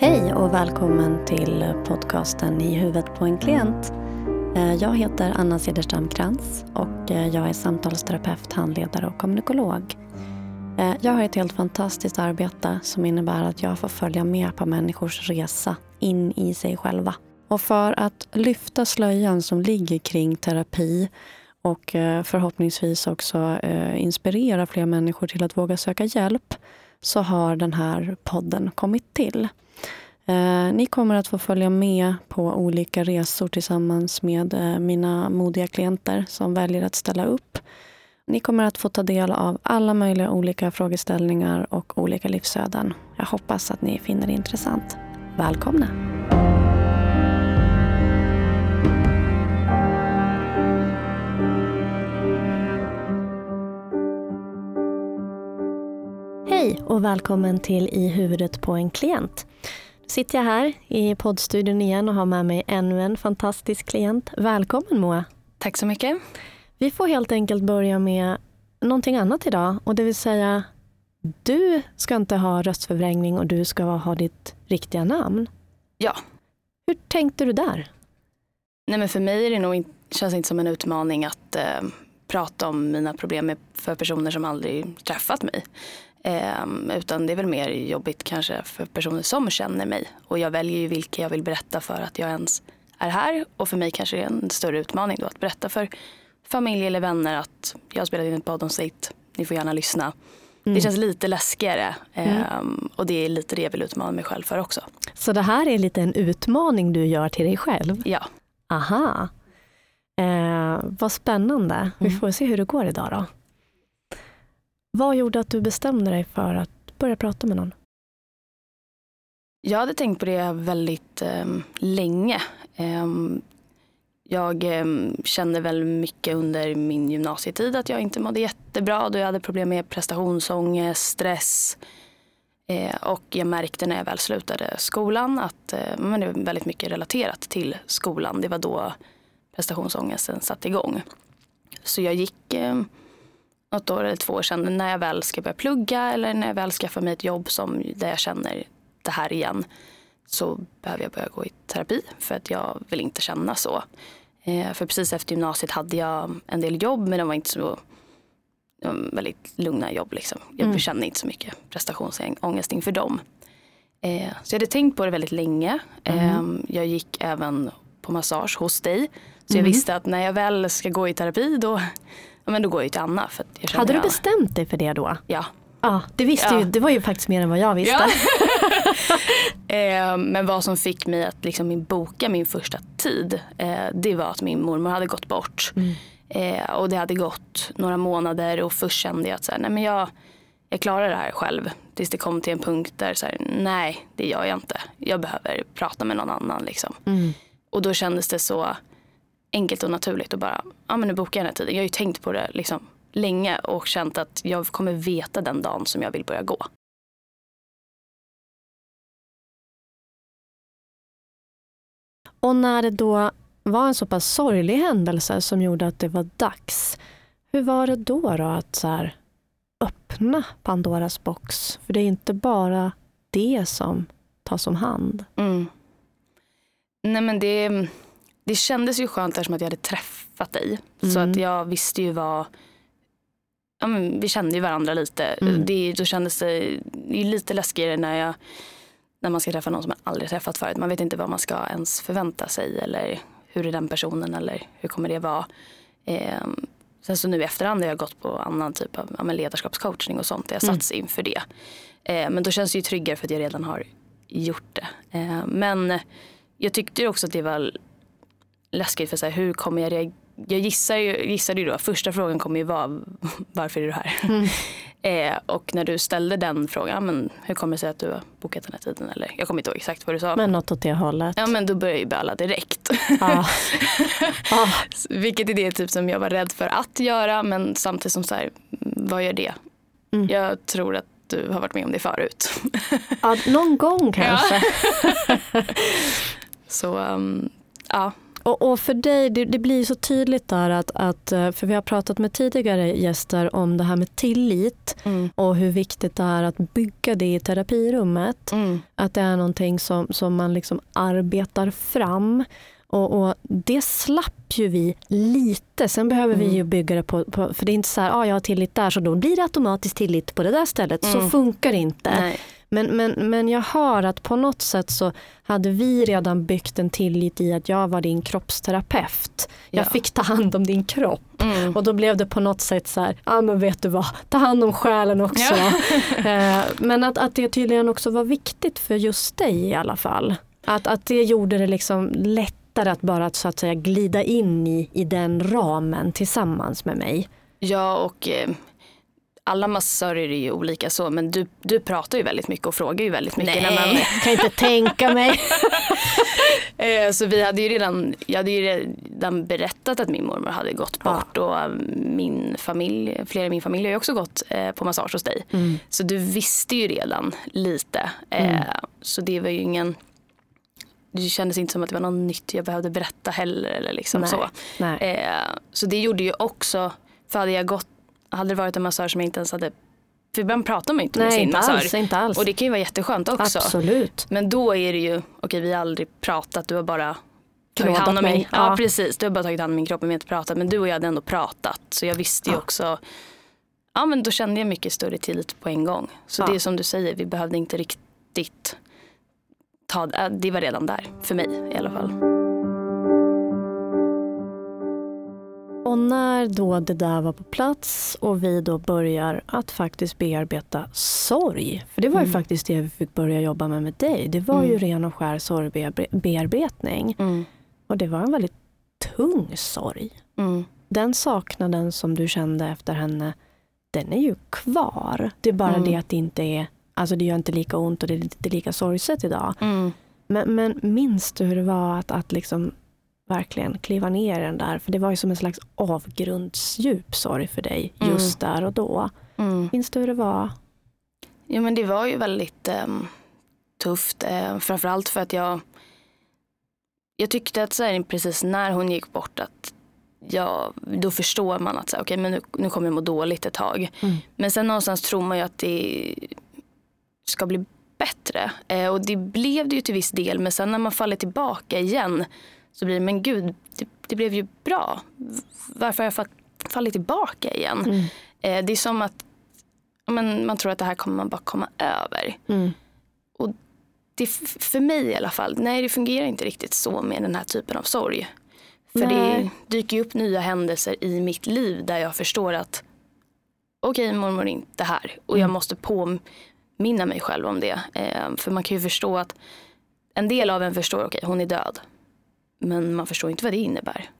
Hej och välkommen till podcasten I huvudet på en klient. Eh, jag heter Anna Cederstam Krantz och eh, jag är samtalsterapeut, handledare och kommunikolog. Eh, jag har ett helt fantastiskt arbete som innebär att jag får följa med på människors resa in i sig själva. Och för att lyfta slöjan som ligger kring terapi och förhoppningsvis också inspirera fler människor till att våga söka hjälp så har den här podden kommit till. Eh, ni kommer att få följa med på olika resor tillsammans med eh, mina modiga klienter som väljer att ställa upp. Ni kommer att få ta del av alla möjliga olika frågeställningar och olika livsöden. Jag hoppas att ni finner det intressant. Välkomna! Hej och välkommen till I huvudet på en klient sitter jag här i poddstudion igen och har med mig ännu en fantastisk klient. Välkommen Moa! Tack så mycket. Vi får helt enkelt börja med någonting annat idag och det vill säga du ska inte ha röstförvrängning och du ska ha ditt riktiga namn. Ja. Hur tänkte du där? Nej men för mig är det nog, känns det inte som en utmaning att eh, prata om mina problem för personer som aldrig träffat mig. Eh, utan det är väl mer jobbigt kanske för personer som känner mig. Och jag väljer ju vilka jag vill berätta för att jag ens är här. Och för mig kanske det är en större utmaning då att berätta för familj eller vänner att jag har spelat in ett poddavsnitt, ni får gärna lyssna. Mm. Det känns lite läskigare mm. um, och det är lite det jag vill utmana mig själv för också. Så det här är lite en utmaning du gör till dig själv? Ja. Aha. Eh, vad spännande. Mm. Vi får se hur det går idag då. Vad gjorde att du bestämde dig för att börja prata med någon? Jag hade tänkt på det väldigt eh, länge. Eh, jag eh, kände väl mycket under min gymnasietid att jag inte mådde jättebra. Då jag hade problem med prestationsångest, stress. Eh, och jag märkte när jag väl slutade skolan att eh, men det var väldigt mycket relaterat till skolan. Det var då prestationsångesten satte igång. Så jag gick eh, något år eller två år sedan när jag väl ska börja plugga eller när jag väl skaffar mig ett jobb som, där jag känner det här igen så behöver jag börja gå i terapi för att jag vill inte känna så. Eh, för precis efter gymnasiet hade jag en del jobb men de var inte så väldigt lugna jobb. Liksom. Jag mm. kände inte så mycket prestationsångest inför dem. Eh, så jag hade tänkt på det väldigt länge. Mm. Eh, jag gick även på massage hos dig. Så jag mm. visste att när jag väl ska gå i terapi då men då går jag till Anna. För jag Hade du bestämt dig för det då? Ja. Ja, det visste ja. ju, det var ju faktiskt mer än vad jag visste. Ja. eh, men vad som fick mig att liksom boka min första tid, eh, det var att min mormor hade gått bort. Mm. Eh, och det hade gått några månader och först kände jag att så här, nej, men jag, jag klarar det här själv. Tills det kom till en punkt där så här, nej det gör jag inte. Jag behöver prata med någon annan. Liksom. Mm. Och då kändes det så enkelt och naturligt och bara, ja men nu bokar jag den här tiden. Jag har ju tänkt på det liksom länge och känt att jag kommer veta den dagen som jag vill börja gå. Och när det då var en så pass sorglig händelse som gjorde att det var dags, hur var det då, då att så här, öppna Pandoras box? För det är inte bara det som tas om hand. Mm. Nej men det det kändes ju skönt som att jag hade träffat dig. Mm. Så att jag visste ju vad ja, men vi kände ju varandra lite. Mm. Det, då kändes det, det lite läskigare när, jag, när man ska träffa någon som man aldrig träffat förut. Man vet inte vad man ska ens förvänta sig eller hur är den personen eller hur kommer det vara. Eh, sen så nu i efterhand har jag gått på annan typ av ja, ledarskapscoachning och sånt. Jag mm. inför det. Eh, men då känns det ju tryggare för att jag redan har gjort det. Eh, men jag tyckte också att det var läskigt för så här, hur kommer jag reagera? Jag gissar ju, gissade ju då, första frågan kommer ju vara varför är du här? Mm. eh, och när du ställde den frågan, men hur kommer det sig att du har bokat den här tiden? Eller, jag kommer inte ihåg exakt vad du sa. Men något åt det hållet. Ja men då börjar ju böla direkt. Ah. ah. Vilket är det typ som jag var rädd för att göra men samtidigt som så här, vad gör det? Mm. Jag tror att du har varit med om det förut. ja, någon gång kanske. så um, ja. Och, och för dig, det, det, blir så tydligt där att, att, eh, för vi har pratat med tidigare gäster om det här med tillit mm. och hur viktigt det är att bygga det i terapirummet. Mm. Att det är någonting som, som man liksom arbetar fram. Och, och, Det slapp ju vi lite. Sen behöver mm. vi ju bygga det på, på, för det är inte så här, ah, jag har tillit där så då blir det automatiskt tillit på det där stället. Så mm. funkar det inte. Nej. Men, men, men jag hör att på något sätt så hade vi redan byggt en tillit i att jag var din kroppsterapeut. Jag ja. fick ta hand om din kropp. Mm. Och då blev det på något sätt så här, ja ah, men vet du vad, ta hand om själen också. Ja. Eh, men att, att det tydligen också var viktigt för just dig i alla fall. Att, att det gjorde det liksom lättare att bara så att säga glida in i, i den ramen tillsammans med mig. Ja och eh, alla massörer är ju olika så men du, du pratar ju väldigt mycket och frågar ju väldigt mycket. Nej, man... kan inte tänka mig. Eh, så vi hade ju redan, jag hade ju redan berättat att min mormor hade gått bort ja. och min familj, flera i min familj har ju också gått eh, på massage hos dig. Mm. Så du visste ju redan lite. Eh, mm. Så det var ju ingen det kändes inte som att det var något nytt jag behövde berätta heller. Eller liksom Nej. Så. Nej. så det gjorde ju också, för hade jag gått hade det varit en massör som jag inte ens hade för ibland pratar man inte med sin inte massör. Alls, inte alls. Och det kan ju vara jätteskönt också. Absolut. Men då är det ju, okej okay, vi har aldrig pratat, du har bara tagit hand om mig. Min, ja. ja. precis, du har bara tagit hand om min kropp och vi har inte pratat. Men du och jag hade ändå pratat. Så jag visste ju ja. också, ja men då kände jag mycket större tillit på en gång. Så ja. det är som du säger, vi behövde inte riktigt ta, det var redan där, för mig i alla fall. Och när då det där var på plats och vi då börjar att faktiskt bearbeta sorg. För det var ju mm. faktiskt det vi fick börja jobba med med dig. Det var mm. ju ren och skär sorgbearbetning. Mm. Och det var en väldigt tung sorg. Mm. Den saknaden som du kände efter henne, den är ju kvar. Det är bara mm. det att det inte är, alltså det gör inte lika ont och det är inte lika sorgset idag. Mm. Men, men minns du hur det var att, att liksom verkligen kliva ner i den där. För det var ju som en slags avgrundsdjup sorg för dig mm. just där och då. Mm. Minns du hur det var? Jo men det var ju väldigt eh, tufft. Eh, framförallt för att jag jag tyckte att så här, precis när hon gick bort att ja, då förstår man att så här, okay, men nu, nu kommer jag må dåligt ett tag. Mm. Men sen någonstans tror man ju att det ska bli bättre. Eh, och det blev det ju till viss del men sen när man faller tillbaka igen så blir det, men gud, det, det blev ju bra. Varför har jag fallit tillbaka igen? Mm. Eh, det är som att men, man tror att det här kommer man bara komma över. Mm. Och det, för mig i alla fall, nej det fungerar inte riktigt så med den här typen av sorg. För nej. det dyker upp nya händelser i mitt liv där jag förstår att okej okay, mormor är inte här och mm. jag måste påminna mig själv om det. Eh, för man kan ju förstå att en del av en förstår, okej okay, hon är död. Men man förstår inte vad det innebär.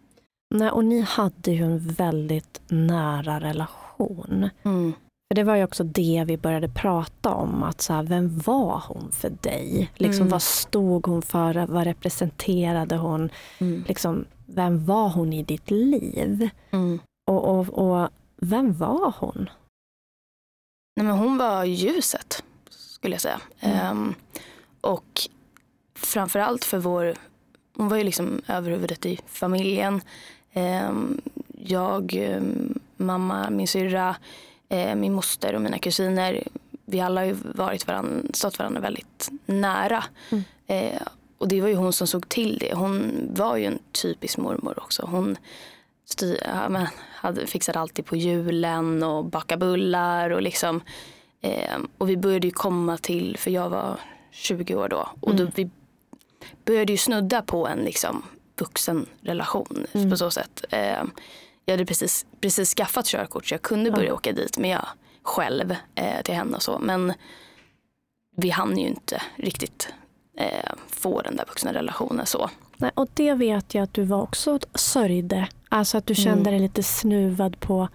Nej, och ni hade ju en väldigt nära relation. Mm. För Det var ju också det vi började prata om. att så här, Vem var hon för dig? Liksom, mm. Vad stod hon för? Vad representerade hon? Mm. Liksom, vem var hon i ditt liv? Mm. Och, och, och, vem var hon? Nej, men hon var ljuset, skulle jag säga. Um, och framförallt för vår hon var ju liksom överhuvudet i familjen. Ehm, jag, ehm, mamma, min syrra, eh, min moster och mina kusiner. Vi alla har ju varit varandra, stått varandra väldigt nära. Mm. Eh, och det var ju hon som såg till det. Hon var ju en typisk mormor också. Hon styr, hade, fixade alltid på julen och bakade bullar och liksom. Eh, och vi började ju komma till, för jag var 20 år då. Och då, mm. vi började ju snudda på en liksom, vuxenrelation mm. på så sätt. Eh, jag hade precis, precis skaffat körkort så jag kunde börja ja. åka dit men jag själv eh, till henne och så. Men vi hann ju inte riktigt eh, få den där vuxna relationen så. Nej, och det vet jag att du var också sörjde. Alltså att du kände mm. dig lite snuvad på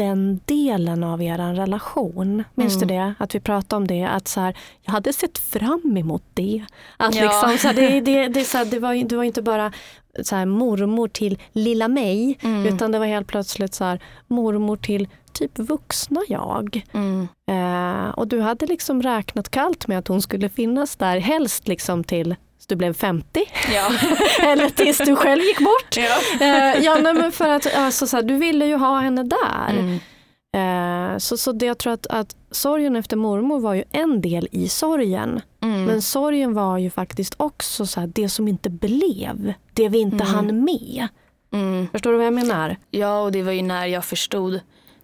den delen av er relation. Minns mm. du det? Att vi pratade om det. Att så här, jag hade sett fram emot det. Att ja. liksom, så här, det, det, det, så här, det, var, det var inte bara så här, mormor till lilla mig. Mm. Utan det var helt plötsligt så här, mormor till typ vuxna jag. Mm. Eh, och du hade liksom räknat kallt med att hon skulle finnas där. Helst liksom till du blev 50. Ja. Eller tills du själv gick bort. ja. Eh, ja, nej, men för att alltså, så här, du ville ju ha henne där. Mm. Eh, så, så det jag tror att, att sorgen efter mormor var ju en del i sorgen. Mm. Men sorgen var ju faktiskt också så här, det som inte blev. Det vi inte Mm. hann med. Mm. Förstår du vad jag menar? Ja, och det var ju när jag förstod.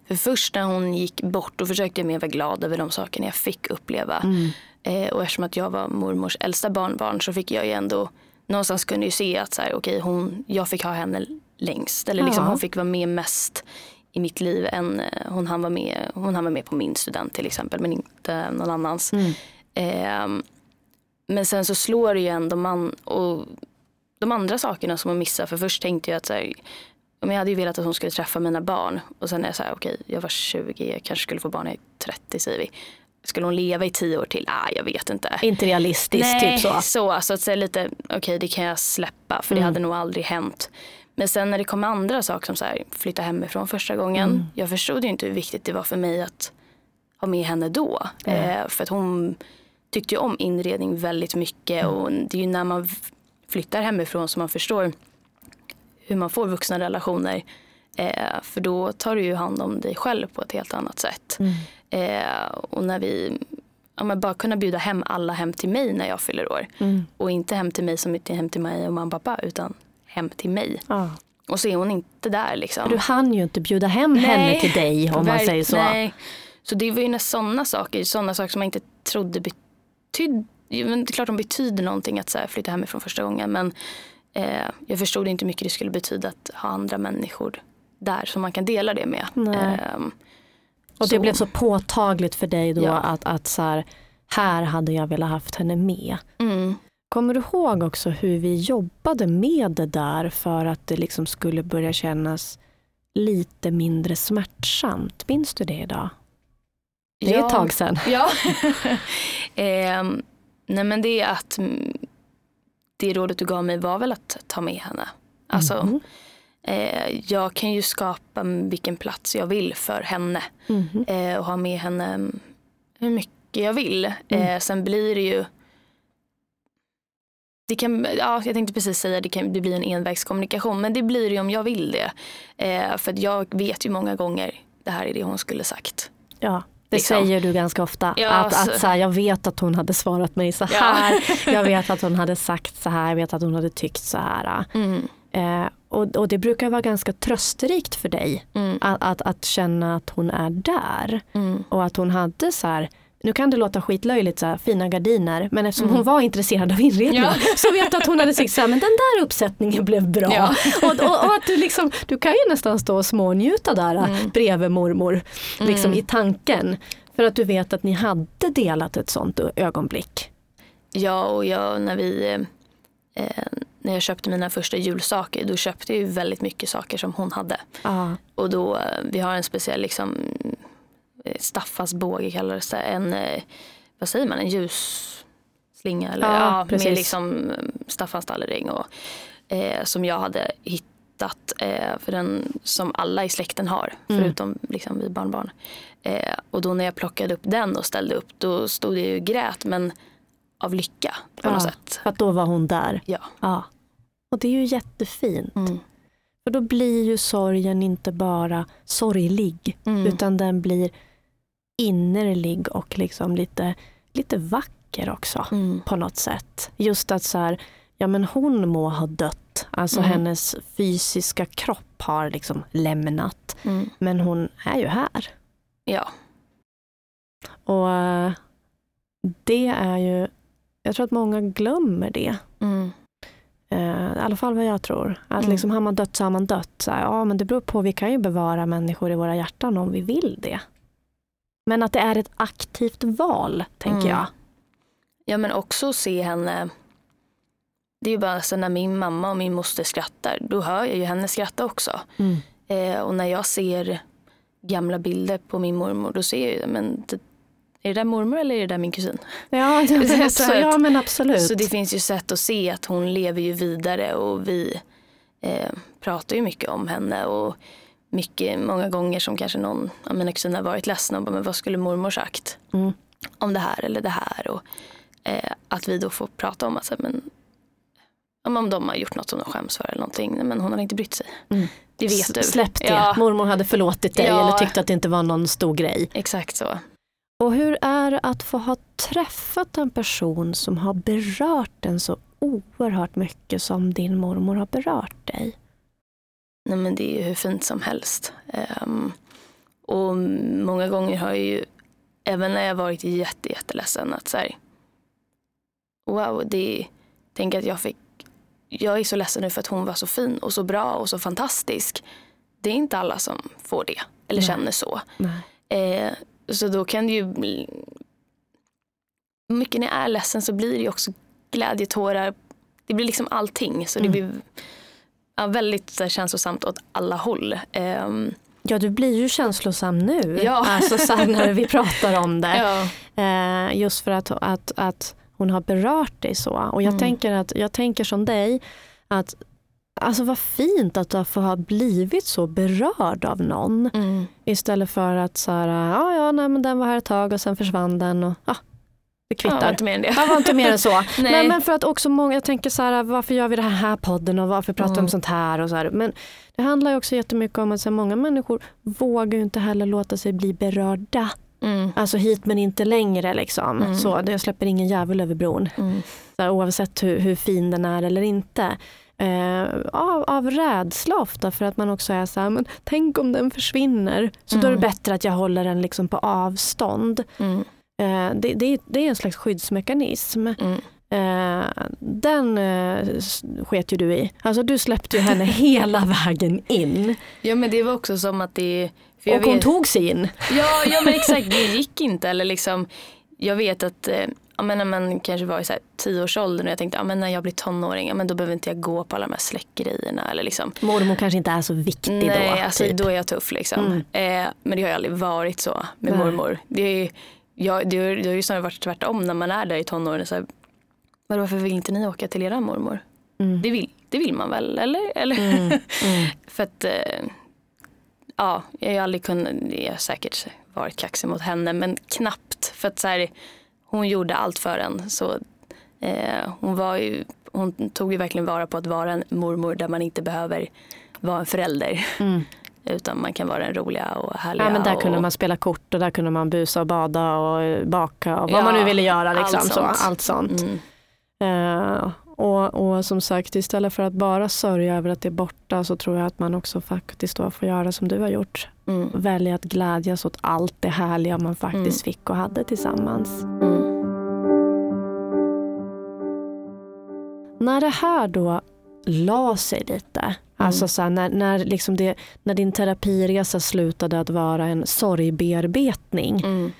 För först när hon gick bort då försökte jag mer vara glad över de sakerna jag fick uppleva. Mm. Eh, och eftersom att jag var mormors äldsta barnbarn så fick jag ju ändå någonstans kunde ju se att så här, okej, hon, jag fick ha henne längst. Eller liksom, Ja. hon fick vara med mest i mitt liv än eh, hon han var med, hon han var med på min student till exempel men inte någon annans. Mm. Ehm, men sen så slår det ju ändå man och de andra sakerna som hon missar. För först tänkte jag att så här, men jag hade ju velat att hon skulle träffa mina barn. Och sen är jag så här, okej, jag var 20, jag kanske skulle få barn när jag är 30 säger vi. Skulle hon leva i tio år till? Ah, jag vet inte. Inte realistiskt, Nej, typ så. så. Alltså att säga lite, okej det kan jag släppa för det Mm. hade nog aldrig hänt. Men sen när det kom andra saker som så här, flytta hemifrån första gången. Mm. Jag förstod ju inte hur viktigt det var för mig att ha med henne då. Mm. Eh, för att hon tyckte ju om inredning väldigt mycket Mm. och det är ju när man flyttar hemifrån som man förstår hur man får vuxna relationer. Eh, för då tar du ju hand om dig själv på ett helt annat sätt. Mm. Eh, och när vi ja, men bara kunna bjuda hem alla hem till mig när jag fyller år. Mm. Och inte hem till mig som inte är hem till mig och mamma och pappa utan hem till mig. Ja. Och så är hon inte där liksom. Du hann ju inte bjuda hem henne Nej. till dig om man Verk- säger så. Nej. Så det var ju sådana saker, sådana saker som man inte trodde betydde, men det är klart de betyder någonting att så här, flytta hemifrån första gången men eh, jag förstod inte hur mycket det skulle betyda att ha andra människor där som man kan dela det med. Ehm, Och det så- blev så påtagligt för dig då Ja. att, att så här, här hade jag velat haft henne med. Mm. Kommer du ihåg också hur vi jobbade med det där för att det liksom skulle börja kännas lite mindre smärtsamt? Minns du det idag? Det är Ja. ett tag sedan. Ja. Ehm, nej men det är att mm, det rådet du gav mig var väl att ta med henne. Alltså, Mhm. Eh, jag kan ju skapa vilken plats jag vill för henne Mhm. eh, och ha med henne mm, hur mycket jag vill. Eh, sen blir det ju det kan, ja, jag tänkte precis säga det, kan, det blir en envägskommunikation men det blir det om jag vill det. Eh, för jag vet ju många gånger det här är det hon skulle sagt. Ja, det Liksom. säger du ganska ofta. Ja, att, så- att så här, jag vet att hon hade svarat mig så Ja. här. Jag vet att hon hade sagt så här. Jag vet att hon hade tyckt så här. Mm, Eh, och, och det brukar vara ganska trösterikt för dig. mm, Att, att, att känna att hon är där. mm. Och att hon hade så här, nu kan det låta skitlöjligt, så här, fina gardiner, men eftersom Mm. hon var intresserad av inredning Ja. så vet du att hon hade sagt så här, men den där uppsättningen blev bra. Ja. Och, och, och att du, liksom, du kan ju nästan stå och smånjuta där Mm. bredvid mormor, liksom Mm. i tanken. För att du vet att ni hade delat ett sånt ögonblick. Ja, och jag, när vi eh, eh, när jag köpte mina första julsaker då köpte jag ju väldigt mycket saker som hon hade. Ja. Och då, eh, vi har en speciell liksom eh, Staffas båge kallades det. En, eh, vad säger man, en ljusslinga eller Ja, ja, med liksom eh, Staffans tallring och eh, som jag hade hittat för den som alla i släkten har Mm. förutom liksom vi barnbarn. Eh, och då när jag plockade upp den och ställde upp då stod jag ju och grät men av lycka på något Ja. sätt. För att då var hon där. Ja. Ja. Och det är ju jättefint. Mm. För då blir ju sorgen inte bara sorglig. Mm. Utan den blir innerlig och liksom lite, lite vacker också Mm. på något sätt. Just att så här, ja men hon må ha dött. Alltså Mm. hennes fysiska kropp har liksom lämnat. Mm. Men hon är ju här. Ja. Och eh, det är ju, jag tror att många glömmer det. Eh, I alla fall vad jag tror. Att Mm. liksom har man dött så har man dött. Så här, ja, men det beror på, vi kan ju bevara människor i våra hjärtan om vi vill det. Men att det är ett aktivt val, tänker Mm. jag. Ja men också se henne. Det är ju bara så när min mamma och min moster skrattar. Då hör jag ju henne skratta också. Mm. Eh, och när jag ser gamla bilder på min mormor då ser jag ju men det, är det där mormor eller är det där min kusin? Ja, men Så att- ja, men absolut. Så det finns ju sätt att se att hon lever ju vidare och vi eh, pratar ju mycket om henne och mycket, många gånger som kanske någon av mina kusiner har varit ledsna och bara, men vad skulle mormor sagt Mm. om det här eller det här och eh, att vi då får prata om att men om de har gjort något som de skäms för eller någonting. Men hon har inte brytt sig. Mm. Det vet du. Släpp det, Ja. mormor hade förlåtit dig Ja. eller tyckte att det inte var någon stor grej. Exakt så. Och hur är det att få ha träffat en person som har berört en så oerhört mycket som din mormor har berört dig? Nej men det är ju hur fint som helst. Ehm, och många gånger har jag ju, även när jag varit jätte, jätteledsen, att så här, wow, det är, tänk att jag fick, jag är så ledsen nu för att hon var så fin och så bra och så fantastisk. Det är inte alla som får det eller Nej. känner så. Nej. Eh, så då kan det ju bli, mycket när jag är ledsen så blir det ju också glädjetårar. Det blir liksom allting. Så det Mm. blir ja, väldigt så här, känslosamt åt alla håll. Ehm, Ja, du blir ju känslosam nu. Ja. Alltså så när vi pratar om det. ja. Eh, just för att, att, att hon har berört dig så. Och jag, Mm. tänker att, jag tänker som dig, att alltså vad fint att får ha blivit så berörd av någon. Mm. Istället för att så här, ja, ja nej, men den var här ett tag och sen försvann den. Och, ja, det Ja, kvittar. inte mer än det. Det var inte mer än så. Nej. Nej. men för att också många, jag tänker så här, varför gör vi det här, podden och varför pratar vi om Mm. sånt här och så här. Men det handlar ju också jättemycket om att så här, många människor vågar ju inte heller låta sig bli berörda. Mm. Alltså hit men inte längre liksom. Mm. Så, jag släpper ingen jävel över bron. Mm. Så här, oavsett hur, hur fin den är eller inte. Eh, av, av rädsla ofta för att man också är så här, men tänk om den försvinner. Så då är det Mm. bättre att jag håller den liksom på avstånd. Mm. Eh, det, det, det är en slags skyddsmekanism. Mm. Eh, den eh, sket ju du i. Alltså du släppte ju henne hela vägen in. Ja men det var också som att det... Och hon vet- tog sig in. Ja, ja men exakt, det gick inte. Eller liksom, jag vet att eh, ja, men när man kanske var i så här tioårsåldern och jag tänkte ja, men när jag blir tonåring ja, men då behöver inte jag gå på alla de här släckgrejerna. Eller liksom. Mormor kanske inte är så viktig Nej, då. alltså, typ. då är jag tuff liksom. Mm. Eh, men det har ju aldrig varit så med Nej. mormor. Det, är, ja, det, har- det har ju snarare varit tvärtom när man är där i tonåren. Så här, "Men varför vill inte ni åka till era mormor? Mm. Det vill, det vill man väl, eller? eller? Mm. Mm. För att, eh, ja, jag har ju aldrig kunnat, jag har säkert varit kaxig mot henne, men knappt. För att så här, hon gjorde allt för en. Så, eh, hon, var ju, hon tog ju verkligen vara på att vara en mormor där man inte behöver vara en förälder. Mm. Utan man kan vara den roliga och härliga. Ja, men där och, kunde man spela kort och där kunde man busa och bada och eh, baka och vad Ja, man nu ville göra. Liksom, allt så, sånt. allt sånt. Mm, Eh, och, och som sagt, istället för att bara sörja över att det är borta så tror jag att man också faktiskt då får göra som du har gjort. Mm, Välja att glädjas åt allt det härliga man faktiskt fick och hade tillsammans. mm, När det här då la sig lite, alltså så här, när, när, liksom det, när din terapiresa slutade att vara en sorgbearbetning mm,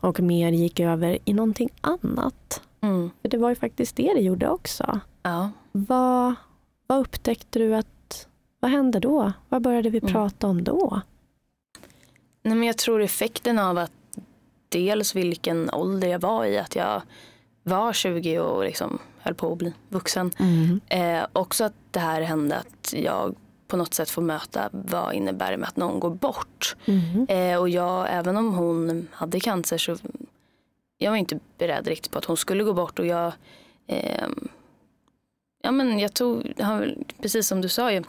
och mer gick över i någonting annat. mm. För det var ju faktiskt det det gjorde också. Ja. Vad, vad upptäckte du att, vad hände då? Vad började vi Mm. prata om då? Nej, men jag tror effekten av att dels vilken ålder jag var i, att jag var 20 och liksom höll på att bli vuxen. Eh, också att det här hände att jag på något sätt får möta vad innebär det med att någon går bort. Mm. Eh, och jag, även om hon hade cancer så jag var inte beredd riktigt på att hon skulle gå bort och jag ehm, ja men jag tog, precis som du sa jag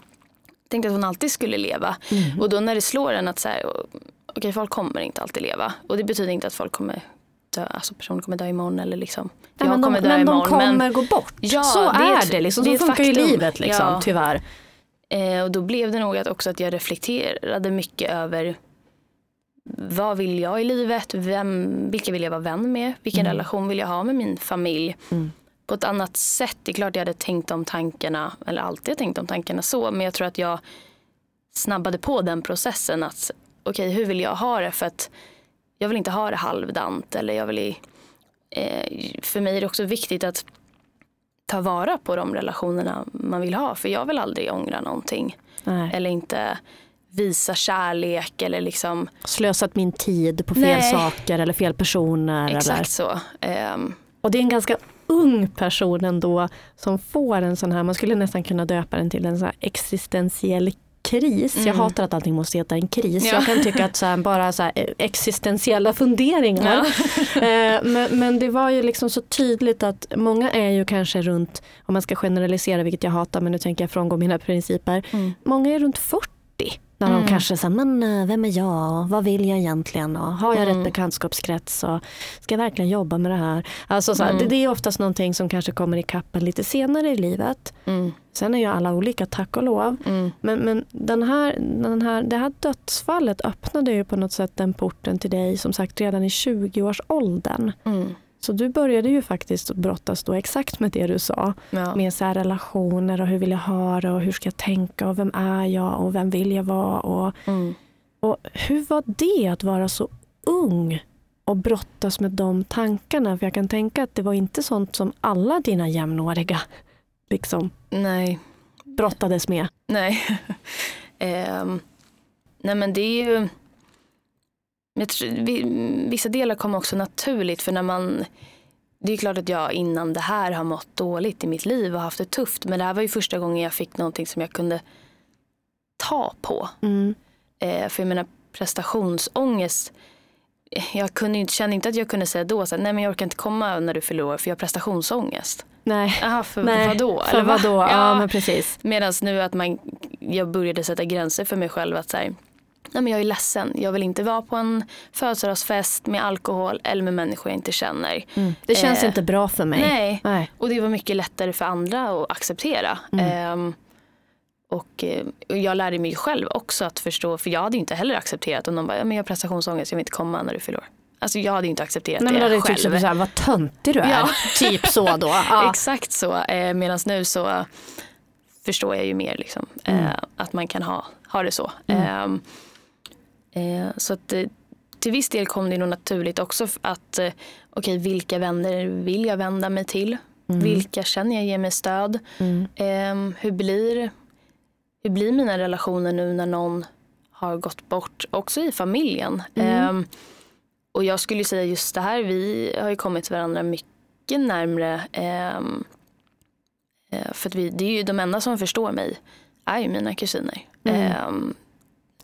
tänkte att hon alltid skulle leva. Mm. Och då när det slår en att så här, okej folk kommer inte alltid leva. Och det betyder inte att folk kommer dö, alltså personer kommer dö imorgon eller liksom. Nej, men de, men de imorgon, kommer gå bort. Ja, så det är det. Liksom. Så funkar ju livet liksom, Ja. tyvärr. Eh, och då blev det nog att också att jag reflekterade mycket över vad vill jag i livet? Vem, vilka vill jag vara vän med? Vilken Mm. relation vill jag ha med min familj? Mm. På ett annat sätt. Det är klart jag hade tänkt om tankarna, eller alltid tänkt om tankarna så. Men jag tror att jag snabbade på den processen. att Okej, hur vill jag ha det? För att jag vill inte ha det halvdant. Eller jag vill i, eh, för mig är det också viktigt att ta vara på de relationerna man vill ha. För jag vill aldrig ångra någonting. Nej. Eller inte visa kärlek eller liksom. Slösat min tid på fel Nej. saker eller fel personer. Eller. Exakt så. Ehm, Och det är en ganska ung person ändå som får en sån här, man skulle nästan kunna döpa den till en sån här existentiell kris. Jag Mm. hatar att allting måste heta en kris. Ja. Jag kan tycka att så här, bara så här, eh, existentiella funderingar. Eh, men, men det var ju liksom så tydligt att många är ju kanske runt, om man ska generalisera vilket jag hatar men nu tänker jag frångå mina principer. Mm. Många är runt 40 när de Mm. kanske säger, men eh, vem är jag och vad vill jag egentligen och har jag Mm. rätt bekantskapskrets och ska jag verkligen jobba med det här? Alltså så här, Mm. det, det är oftast någonting som kanske kommer i kappen lite senare i livet. Mm. Sen är ju alla olika, tack och lov. Mm. Men, men den här, den här, det här dödsfallet öppnade ju på något sätt den porten till dig som sagt redan i 20-årsåldern. Mm. Så du började ju faktiskt brottas då exakt med det du sa. Ja. Med så relationer och hur vill jag ha det och hur ska jag tänka och vem är jag och vem vill jag vara. Och, Mm. och hur var det att vara så ung och brottas med de tankarna? För jag kan tänka att det var inte sånt som alla dina jämnåriga liksom Nej. brottades med. Nej. Ehm, nej men det är ju. Jag tror, vi- vissa delar kommer också naturligt för när man. Det är klart att jag innan det här har mått dåligt i mitt liv och haft det tufft. Men det här var ju första gången jag fick någonting som jag kunde ta på. Mm. Eh, för jag menar prestationsångest. Jag kunde, inte- kände inte att jag kunde säga då så här, nej men jag orkar inte komma när du fyller år för jag har prestationsångest. Nej. Jaha, för Nej, vadå? För Eller va? vadå? Ja, Ja. men precis. Medan nu att man, jag började sätta gränser för mig själv. att så här, nej men Jag är ledsen, jag vill inte vara på en födelsedagsfest med alkohol eller med människor jag inte känner. Det känns Eh, inte bra för mig. Nej, Nej. och det var mycket lättare för andra att acceptera. Mm. Ehm, och, eh, och jag lärde mig själv också att förstå, för jag hade inte heller accepterat om någon bara, ja, men jag har prestationsångest, jag vill inte komma när du fyller. Alltså jag hade inte accepterat Nej, men det hade själv. tyckt så här, vad töntig du är. Ja. Typ så då. Ja. Exakt så. Eh, Medan nu så förstår jag ju mer liksom, eh, Mm. att man kan ha, ha det så. Mm. Eh, så att, eh, till viss del kom det nog naturligt också att eh, okej, vilka vänner vill jag vända mig till? Mm. Vilka känner jag ger mig stöd? Mm. Eh, hur, blir, hur blir mina relationer nu när någon har gått bort? Också i familjen. Mm. Eh, och jag skulle säga just det här, vi har ju kommit varandra mycket närmre. ehm, eh, för att vi, det är ju de enda som förstår mig är ju mina kusiner.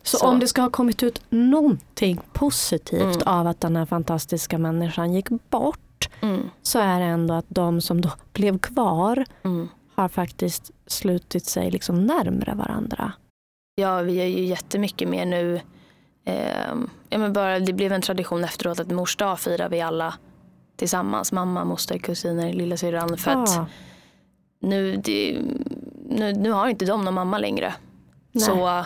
Så, Så. om det ska ha kommit ut någonting positivt Mm. av att den här fantastiska människan gick bort mm, så är det ändå att de som då blev kvar mm. har faktiskt slutit sig liksom närmre varandra. Ja, vi gör ju jättemycket mer nu. Ehm, ja, men bara, det blev en tradition efteråt att mors dag firar vi alla tillsammans. Mamma, moster, kusiner, lillasyrran. För att Ja. nu, det, nu, nu har inte de någon mamma längre. Nej. Så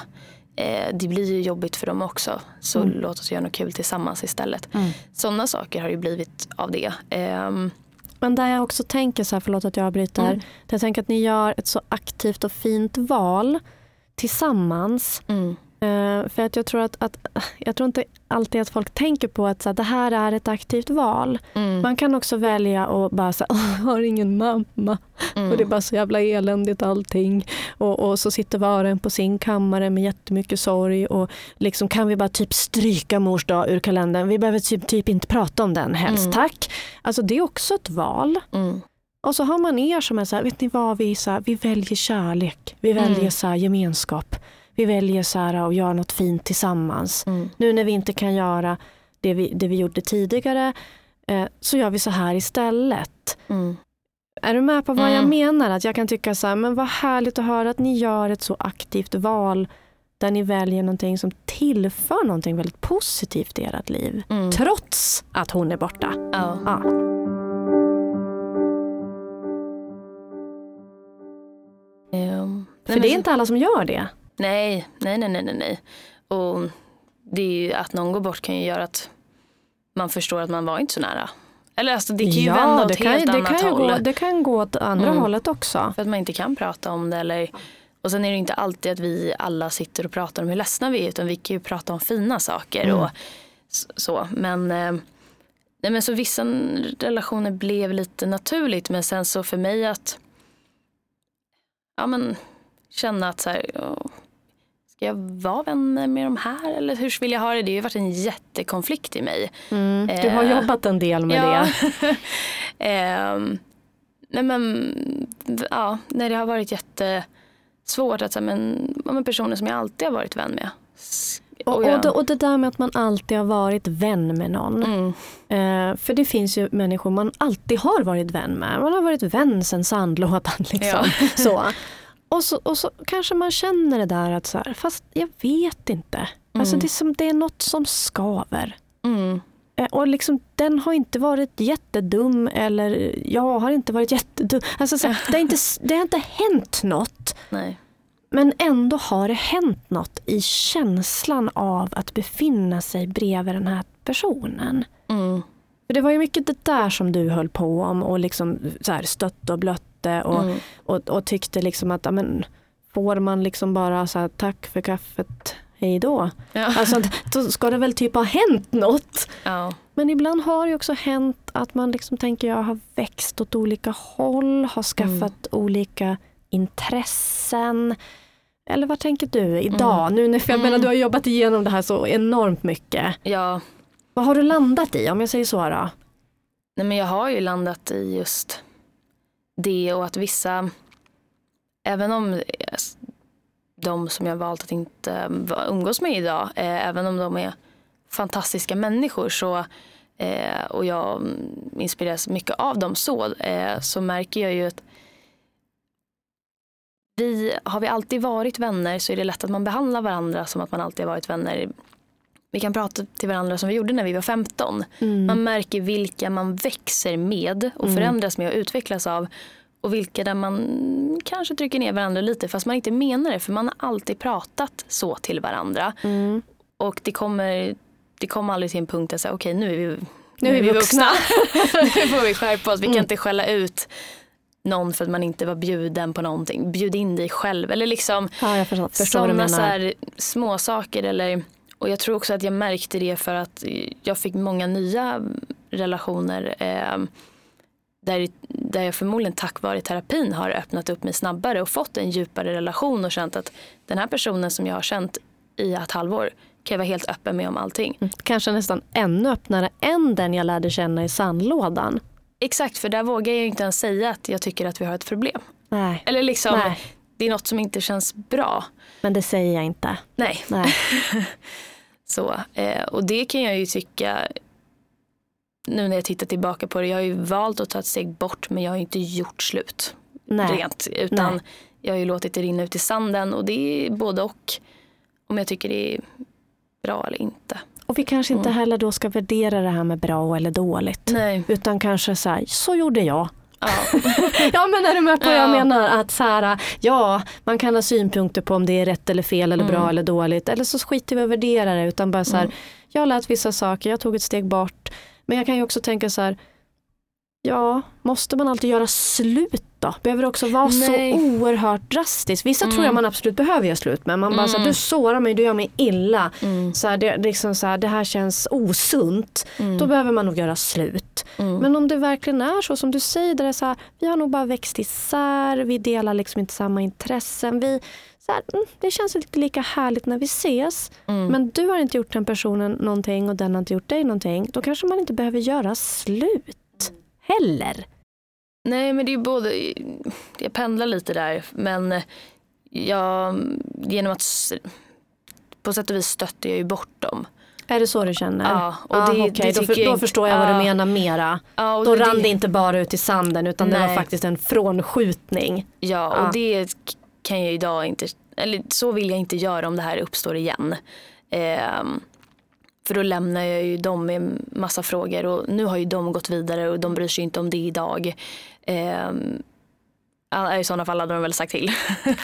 eh, det blir ju jobbigt för dem också. Så Mm. låt oss göra något kul tillsammans istället. Mm. Sådana saker har ju blivit av det. Ehm, Men där jag också tänker, så här, förlåt att jag avbryter, Mm. där jag tänker att ni gör ett så aktivt och fint val tillsammans. mm, Eh, för att jag tror att, att jag tror inte alltid att folk tänker på att så här, det här är ett aktivt val. mm, Man kan också välja att bara säga, jag har ingen mamma mm. och det är bara så jävla eländigt allting. Och, och så sitter var och en på sin kammare med jättemycket sorg och liksom kan vi bara typ stryka mors dag ur kalendern. Vi behöver typ, typ inte prata om den helst, Mm. tack. Alltså det är också ett val. Mm, Och så har man er som är så här, vet ni vad, vi, så här, vi väljer kärlek, vi väljer Mm. så här, gemenskap. Vi väljer så här, att göra något fint tillsammans. mm, Nu när vi inte kan göra det vi, det vi gjorde tidigare eh, så gör vi så här istället. mm. Är du med på vad jag Mm. menar? Att jag kan tycka så här, men vad härligt att höra att ni gör ett så aktivt val där ni väljer någonting som tillför någonting väldigt positivt i ert liv. Mm. Trots att hon är borta. Ja. Ja. Ehm, För det är inte alla som gör det. Nej, nej, nej, nej, nej. Och det är ju att någon går bort kan ju göra att man förstår att man var inte så nära. Eller alltså det kan ju vända åt det kan, helt det annat kan håll. gå, det kan gå åt andra Mm. hållet också. För att man inte kan prata om det. Eller, och sen är det inte alltid att vi alla sitter och pratar om hur ledsna vi är. Utan vi kan ju prata om fina saker. Mm. Och så. Men, eh, nej, men så vissa relationer blev lite naturligt. Men sen så för mig att ja, men, känna att så här, ja, ska jag vara vänner med de här? Eller hur vill jag ha det? Det har ju varit en jättekonflikt i mig. Mm. Du har Eh, jobbat en del med det. Ehm, nej men, ja, nej, det har varit jätte svårt att säga, men, men personer som jag alltid har varit vän med. Och, jag- och, det, och det där med att man alltid har varit vän med någon. Mm, Eh, för det finns ju människor man alltid har varit vän med. Man har varit vän sen sandlådan. Liksom. så. Och, så, och så kanske man känner det där att så här, fast jag vet inte. Alltså Mm. det, är som, det är något som skaver. mm, Eh, Och liksom, den har inte varit jättedum eller jag har inte varit jättedum. Alltså, så, här, det, har inte, det har inte hänt något. nej. Men ändå har det hänt något i känslan av att befinna sig bredvid den här personen. Mm, det var ju mycket det där som du höll på om och liksom så här stötte och blötte och, mm, och, och tyckte liksom att ja, men, får man liksom bara så här, tack för kaffet, hej då. ja. Alltså, då ska det väl typ ha hänt något. ja. Men ibland har det också hänt att man liksom tänker jag har växt åt olika håll, har skaffat olika intressen. Eller vad tänker du idag? Nu när, för jag Mm. menar, du har jobbat igenom det här så enormt mycket. ja. Vad har du landat i om jag säger så då? Nej, men jag har ju landat i just det och att vissa, även om eh, de som jag valt att inte eh, umgås med idag, eh, även om de är fantastiska människor så, eh, och jag inspireras mycket av dem så, eh, så märker jag ju att vi, har vi alltid varit vänner så är det lätt att man behandlar varandra som att man alltid har varit vänner. Vi kan prata till varandra som vi gjorde när vi var 15. Man märker vilka man växer med och Mm. förändras med och utvecklas av. Och vilka där man kanske trycker ner varandra lite fast man inte menar det för man har alltid pratat så till varandra. Mm. Och det kommer, det kommer aldrig till en punkt där okej nu är vi, Nu är vi vuxna. nu får vi skärpa oss. Vi kan Mm. inte skälla ut någon för att man inte var bjuden på någonting. Bjud in dig själv. Eller liksom Ja, förstår, förstår sådana så här små saker eller och jag tror också att jag märkte det för att jag fick många nya relationer eh, där, där jag förmodligen tack vare terapin har öppnat upp mig snabbare och fått en djupare relation och känt att den här personen som jag har känt i ett halvår kan jag vara helt öppen med om allting. Mm. Kanske nästan ännu öppnare än den jag lärde känna i sandlådan. Exakt, för där vågar jag inte ens säga att jag tycker att vi har ett problem. Nej, Eller liksom, Nej. Det är något som inte känns bra. men det säger jag inte. Nej, Nej. Så, eh, och det kan jag ju tycka, nu när jag tittar tillbaka på det, jag har ju valt att ta ett steg bort men jag har ju inte gjort slut Nej. rent. Utan Nej. jag har ju låtit det rinna ut i sanden och det är både och. Om jag tycker det är bra eller inte. Och vi kanske inte Mm. heller då ska värdera det här med bra eller dåligt. Nej. Utan kanske så här, så gjorde jag. Ja. Ja men är du med på vad jag Ja. menar? Att så här, ja, man kan ha synpunkter på om det är rätt eller fel eller bra Mm. eller dåligt. Eller så skiter vi i att värdera det. Utan bara så här, Mm. jag lät vissa saker, jag tog ett steg bort. Men jag kan ju också tänka så här, ja, måste man alltid göra slut då? Behöver det också vara Nej. så oerhört drastiskt? Vissa tror Mm. jag man absolut behöver göra slut med. Man bara så här, Mm. du sårar mig, du gör mig illa. Mm. Så här, det, liksom så här, det här känns osunt. Mm. Då behöver man nog göra slut. Mm. Men om det verkligen är så som du säger, det är så vi har nog bara växt isär, vi delar liksom inte samma intressen. Vi, så mm, det känns inte lika härligt när vi ses. Mm. Men du har inte gjort den personen någonting och den har inte gjort dig någonting. Då kanske man inte behöver göra slut heller. Nej men det är både, jag pendlar lite där men jag, genom att på sätt och vis stötte jag ju bort dem. Är det så du känner? Ja, och ah, det, okej, det då, för, då förstår jag vad du menar mera. Och Då det, rann det inte bara ut i sanden utan det var Nej. faktiskt en frånskjutning. Ja, och Ja. det kan jag idag inte, eller så vill jag inte göra om det här uppstår igen. Ehm, för då lämnar jag ju dem med massa frågor och nu har ju de gått vidare och de bryr sig inte om det idag. Ja, I sådana fall hade de väl sagt till.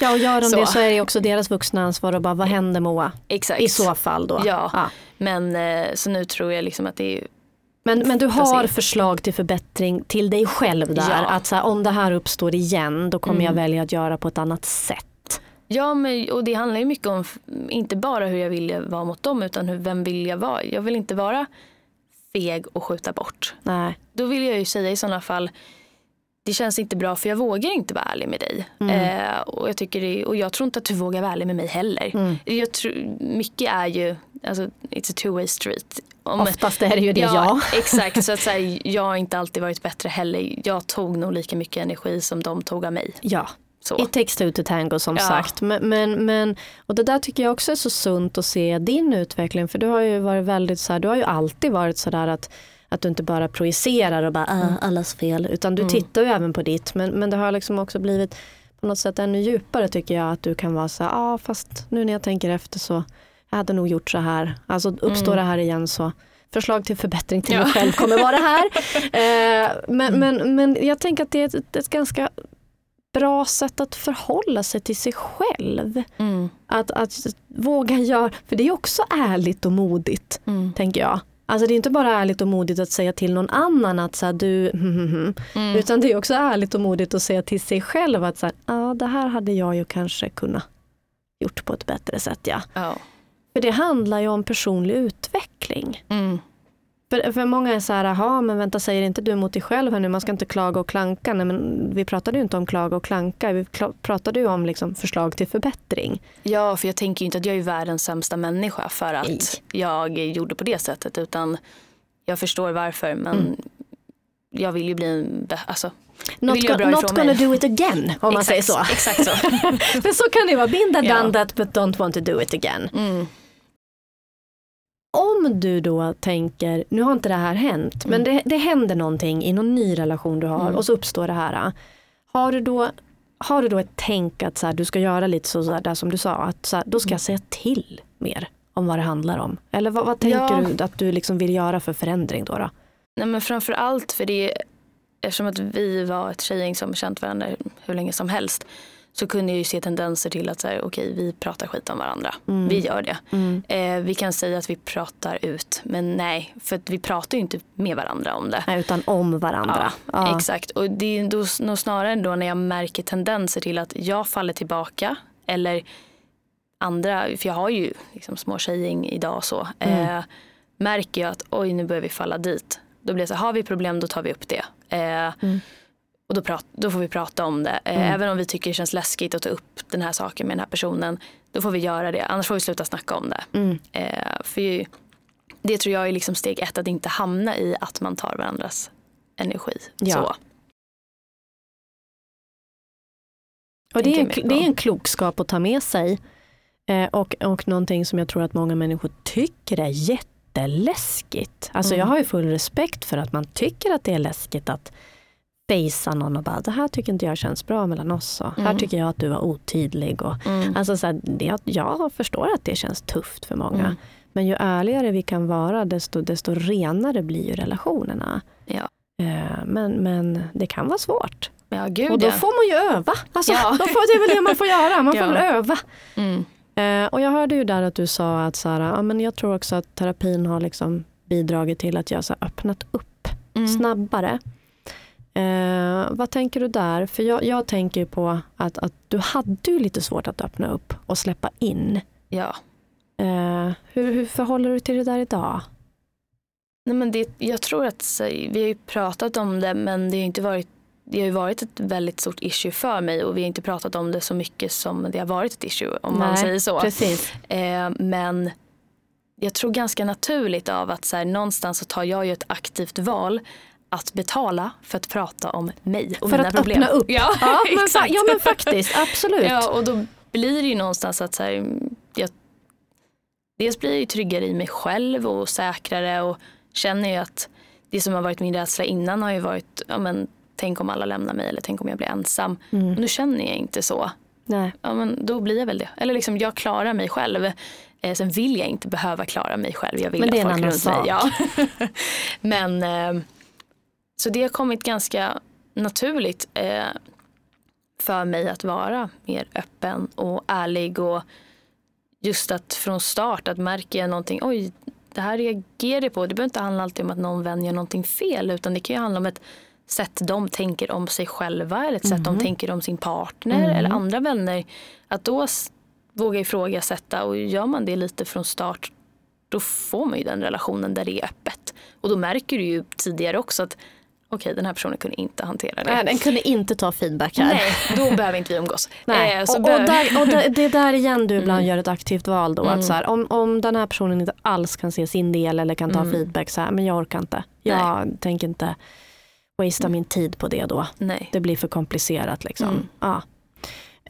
Ja och gör de Så. det så är det också deras vuxna ansvar och bara vad händer Moa? Exakt. I så fall då. Ja. Men eh, så nu tror jag liksom att det är Men, men du har förslag till förbättring till dig själv där. Ja. Att så här, om det här uppstår igen då kommer jag Mm. välja att göra på ett annat sätt. Ja, men, och det handlar ju mycket om inte bara hur jag vill vara mot dem utan hur, vem vill jag vara. Jag vill inte vara feg och skjuta bort. Nej. Då vill jag ju säga i sådana fall det känns inte bra för jag vågar inte vara ärlig med dig. Mm. Eh, och, jag tycker det, och jag tror inte att du vågar vara ärlig med mig heller. Mm. Jag tror, mycket är ju, alltså, it's a two way street. Om, Oftast är det ju det ja. ja, exakt. Så att säga, jag har inte alltid varit bättre heller. Jag tog nog lika mycket energi som de tog av mig. Ja. Så. It takes two to tango som Ja. sagt. Men, men, men, och det där tycker jag också är så sunt att se din utveckling. För du har ju varit väldigt så här, du har ju alltid varit sådär att, att du inte bara projicerar och bara ah, allas fel. Utan du Mm. tittar ju även på ditt. Men, men det har liksom också blivit på något sätt ännu djupare tycker jag. Att du kan vara så här, ja ah, fast nu när jag tänker efter så jag hade nog gjort så här. Alltså uppstår det här igen så förslag till förbättring till Mm. Ja. mig själv kommer vara här. Eh, men, men, men jag tänker att det är ett, ett ganska bra sätt att förhålla sig till sig själv. Mm. Att, att våga göra, för det är också ärligt och modigt, Mm. tänker jag. Alltså det är inte bara ärligt och modigt att säga till någon annan att så här, du, Mm. utan det är också ärligt och modigt att säga till sig själv att så här, ah, det här hade jag ju kanske kunnat gjort på ett bättre sätt. Ja. Ja. För det handlar ju om personlig utveckling. Mm. För, för många är så här, jaha men vänta säger inte du emot dig själv här nu, man ska inte klaga och klanka. Nej, men vi pratade ju inte om klaga och klanka, vi pratade ju om liksom förslag till förbättring. ja, för jag tänker ju inte att jag är världens sämsta människa för att Nej. jag gjorde på det sättet. Utan jag förstår varför men Mm. jag vill ju bli en alltså, Not, vill go- not gonna mig. do it again om man säger så. Exakt så. Men så kan det vara, been there, Ja. done that but don't want to do it again. Mm. Om du då tänker, nu har inte det här hänt, men det, det händer någonting i någon ny relation du har Mm. och så uppstår det här. Har du då, har du då ett tänk att så här, du ska göra lite så, så här, där som du sa, att så här, då ska jag säga till mer om vad det handlar om? Eller vad, vad tänker Ja. du att du liksom vill göra för förändring då? då? Nej men framför allt för det eftersom att vi var ett tjejgäng som känt varandra hur länge som helst så kunde jag ju se tendenser till att så här, okej vi pratar skit om varandra. Vi gör det. Eh, vi kan säga att vi pratar ut men nej för vi pratar ju inte med varandra om det. Nej, utan om varandra. Ja. Exakt och det är då, nog snarare då när jag märker tendenser till att jag faller tillbaka eller andra, för jag har ju liksom små tjejgäng idag så. Eh, märker jag att oj nu börjar vi falla dit. Då blir det så här, har vi problem då tar vi upp det. Eh, Och då, prat, då får vi prata om det. Eh, Även om vi tycker det känns läskigt att ta upp den här saken med den här personen. Då får vi göra det. Annars får vi sluta snacka om det. Mm. Eh, för det tror jag är liksom steg ett. Att inte hamna i att man tar varandras energi. Ja. Så. Och det, är en, det är en klokskap att ta med sig. Eh, och, och någonting som jag tror att många människor tycker är jätteläskigt. Alltså Mm. jag har ju full respekt för att man tycker att det är läskigt att fejsa någon och bara det här tycker inte jag känns bra mellan oss. Och Här Mm. tycker jag att du var otydlig. Och, Mm. alltså så här, det, jag förstår att det känns tufft för många. Mm. Men ju ärligare vi kan vara desto, desto renare blir ju relationerna. Ja. Eh, men, men det kan vara svårt. Ja, gud Och då ja. får man ju öva. Alltså, Ja. då får, det är väl det man får göra, man får väl öva. Mm. Eh, och jag hörde ju där att du sa att så här, ja, men jag tror också att terapin har liksom bidragit till att jag här, öppnat upp Mm. snabbare. Eh, vad tänker du där? För jag, jag tänker på att, att du hade ju lite svårt att öppna upp och släppa in. Ja. Eh, hur, hur förhåller du till det där idag? Nej, men det, jag tror att så, vi har ju pratat om det men det har inte varit det har ju varit ett väldigt stort issue för mig och vi har inte pratat om det så mycket som det har varit ett issue om man Nej, säger så. Precis. Eh, men jag tror ganska naturligt av att så här, någonstans så tar jag ju ett aktivt val att betala för att prata om mig och För mina att problem. öppna upp. Ja, Ja, men, ja men faktiskt, absolut. Ja, och då blir det ju någonstans att så här, jag, dels blir jag ju tryggare i mig själv och säkrare och känner ju att det som har varit min rädsla innan har ju varit, ja men tänk om alla lämnar mig eller tänk om jag blir ensam. Mm. Nu känner jag inte så. Nej. Ja men då blir jag väl det. Eller liksom jag klarar mig själv. Eh, sen vill jag inte behöva klara mig själv. Jag vill Men det är en annan sak. mig. Ja. men eh, så det har kommit ganska naturligt eh, för mig att vara mer öppen och ärlig och just att från start att märker jag någonting, oj det här reagerar jag på. Det behöver inte handla alltid om att någon vän gör någonting fel utan det kan ju handla om ett sätt de tänker om sig själva eller ett sätt de tänker om sin partner eller andra vänner. Att då våga ifrågasätta och gör man det lite från start då får man ju den relationen där det är öppet. Och då märker du ju tidigare också att okej den här personen kunde inte hantera det. Nej, den kunde inte ta feedback här. Nej, då behöver inte vi umgås. Nej. Eh, och, och, där, och det, det är där igen du ibland Mm. gör ett aktivt val då. Mm. Att så här, om, om den här personen inte alls kan se sin del eller kan ta Mm. feedback så här, men jag orkar inte. Jag tänker inte wastea min tid på det då. Nej. Det blir för komplicerat liksom. Mm. Ja.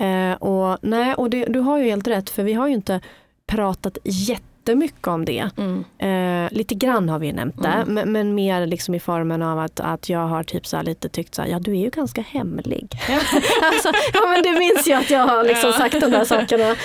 Eh, och, nej, och det, du har ju helt rätt för vi har ju inte pratat jättemycket om det. Mm. Eh, lite grann har vi nämnt det, Mm. men, men mer liksom i formen av att, att jag har typ så lite tyckt så här, ja du är ju ganska hemlig. alltså, ja men du minns ju att jag har liksom sagt de där sakerna.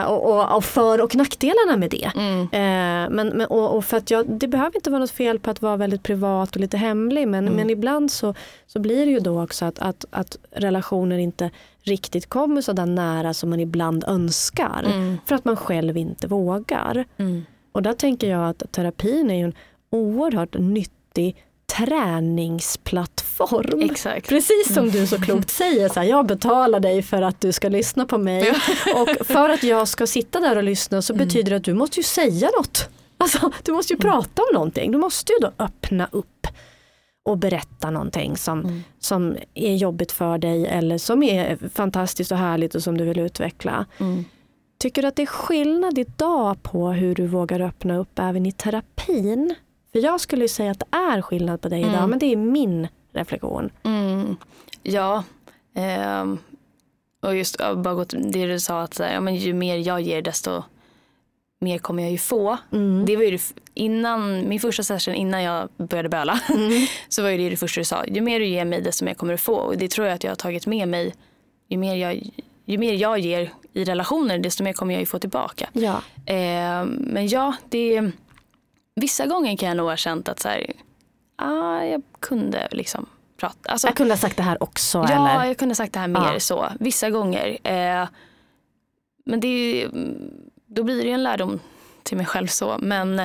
Eh, och, och, och för och nackdelarna med det. Mm. Eh, men, men, och, och för att jag, det behöver inte vara något fel på att vara väldigt privat och lite hemlig men, Mm. men ibland så, så blir det ju då också att, att, att relationer inte riktigt kommer så där nära som man ibland önskar. Mm. För att man själv inte vågar. Mm. Och där tänker jag att terapin är en oerhört nyttig träningsplattform. Exakt. Precis som du så klokt säger, så här, jag betalar dig för att du ska lyssna på mig. Och för att jag ska sitta där och lyssna så Mm. betyder det att du måste ju säga något. Alltså, du måste ju prata om någonting. Du måste ju då öppna upp och berätta någonting som, Mm. som är jobbigt för dig eller som är fantastiskt och härligt och som du vill utveckla. Mm. Tycker du att det är skillnad idag på hur du vågar öppna upp även i terapin? För jag skulle ju säga att det är skillnad på dig idag, Mm. men det är min reflektion. Mm. Ja. ehm, och just bara gått det du sa att så här, ja, men ju mer jag ger desto mer kommer jag ju få. Mm. Det var ju det innan, min första session innan jag började böla Mm. så var ju det det första du sa. Ju mer du ger mig desto mer kommer du få. Och det tror jag att jag har tagit med mig. Ju mer jag, ju mer jag ger i relationer desto mer kommer jag ju få tillbaka. Ja. Eh, men ja, det, vissa gånger kan jag nog ha känt att så här, ah, jag kunde liksom prata. Alltså, Jag kunde ha sagt det här också ja, eller? jag kunde ha sagt det här mer Ja. så. Vissa gånger. Eh, men det, är- då blir det ju en lärdom till mig själv så. Men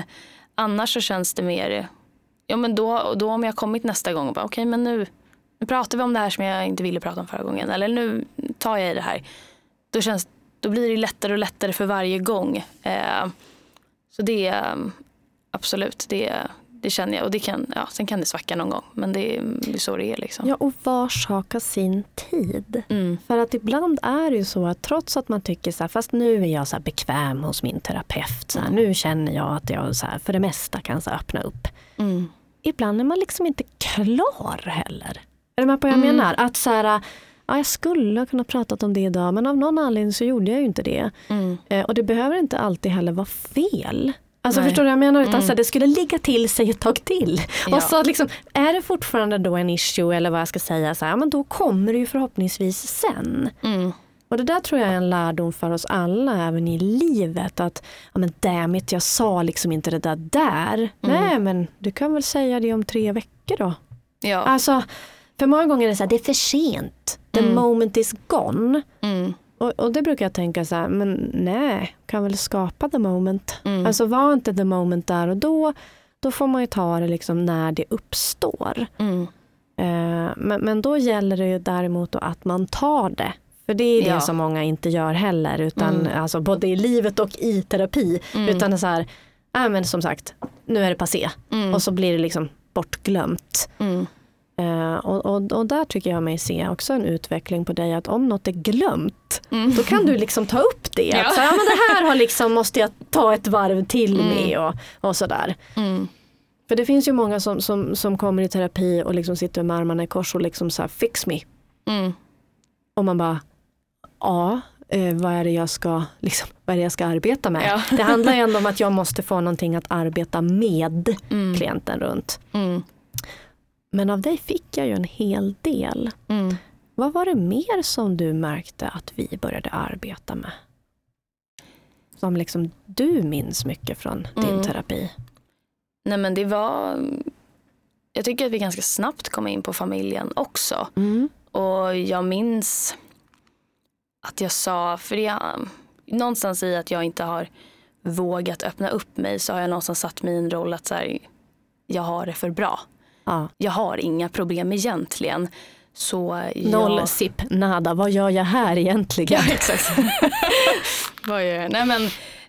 annars så känns det mer, ja men då, då om jag kommit nästa gång och bara okej men nu, nu pratar vi om det här som jag inte ville prata om förra gången. Eller nu tar jag i det här. Då, känns, då blir det lättare och lättare för varje gång. Eh, så det är absolut, det, det känner jag. Och det kan, ja, sen kan det svacka någon gång. Men det, är- det är så det är liksom. Ja, och var sak har sin tid. Mm. För att ibland är det ju så att trots att man tycker så här, fast nu är jag så bekväm hos min terapeut, så här, nu känner jag att jag så här, för det mesta kan så öppna upp. Mm. Ibland är man liksom inte klar heller. Är du med på vad jag Mm. menar? Att så här, ja, jag skulle ha kunnat prata om det idag men av någon anledning så gjorde jag ju inte det. Mm. Eh, och det behöver inte alltid heller vara fel. Alltså Nej. förstår du vad jag menar? Utan Mm. så det skulle ligga till sig ett tag till. Ja. Och så liksom, är det fortfarande då en issue eller vad jag ska säga, så här, men då kommer det ju förhoppningsvis sen. Mm. Och det där tror jag är en lärdom för oss alla även i livet. Att ja, men damn it, jag sa liksom inte det där där. Nej men du kan väl säga det om tre veckor då. Ja. Alltså, för många gånger är det så här, det är för sent. The Mm. moment is gone. Mm. Och, och det brukar jag tänka så här, men nej, kan väl skapa the moment. Mm. Alltså var inte the moment där och då, då får man ju ta det liksom när det uppstår. Mm. Eh, men, men då gäller det ju däremot att man tar det. För det är det Ja. som många inte gör heller, utan, Mm. alltså, både i livet och i terapi. Mm. Utan så här, äh, men som sagt, nu är det passé. Mm. Och så blir det liksom bortglömt. Mm. Eh, och, och, och där tycker jag mig se också en utveckling på dig att om något är glömt Mm. då kan du liksom ta upp det. Ja. Att så här, men det här har liksom, måste jag ta ett varv till Mm. med och, och sådär. Mm. För det finns ju många som, som, som kommer i terapi och liksom sitter med armarna i kors och liksom så här, fix me. Mm. Och man bara, ja, eh, vad är det jag ska, liksom, vad är det jag ska arbeta med? Ja. Det handlar ju ändå om att jag måste få någonting att arbeta med Mm. klienten runt. Men av dig fick jag ju en hel del. Mm. Vad var det mer som du märkte att vi började arbeta med? Som liksom du minns mycket från din Mm. terapi. Nej men det var, jag tycker att vi ganska snabbt kom in på familjen också. Mm. Och jag minns att jag sa, för det, någonstans i att jag inte har vågat öppna upp mig så har jag någonstans satt en roll att så här, jag har det för bra. Ja. Jag har inga problem egentligen. Så Noll jag... sipp nada, vad gör jag här egentligen? Ja, exakt. Vad gör jag? Nej, men,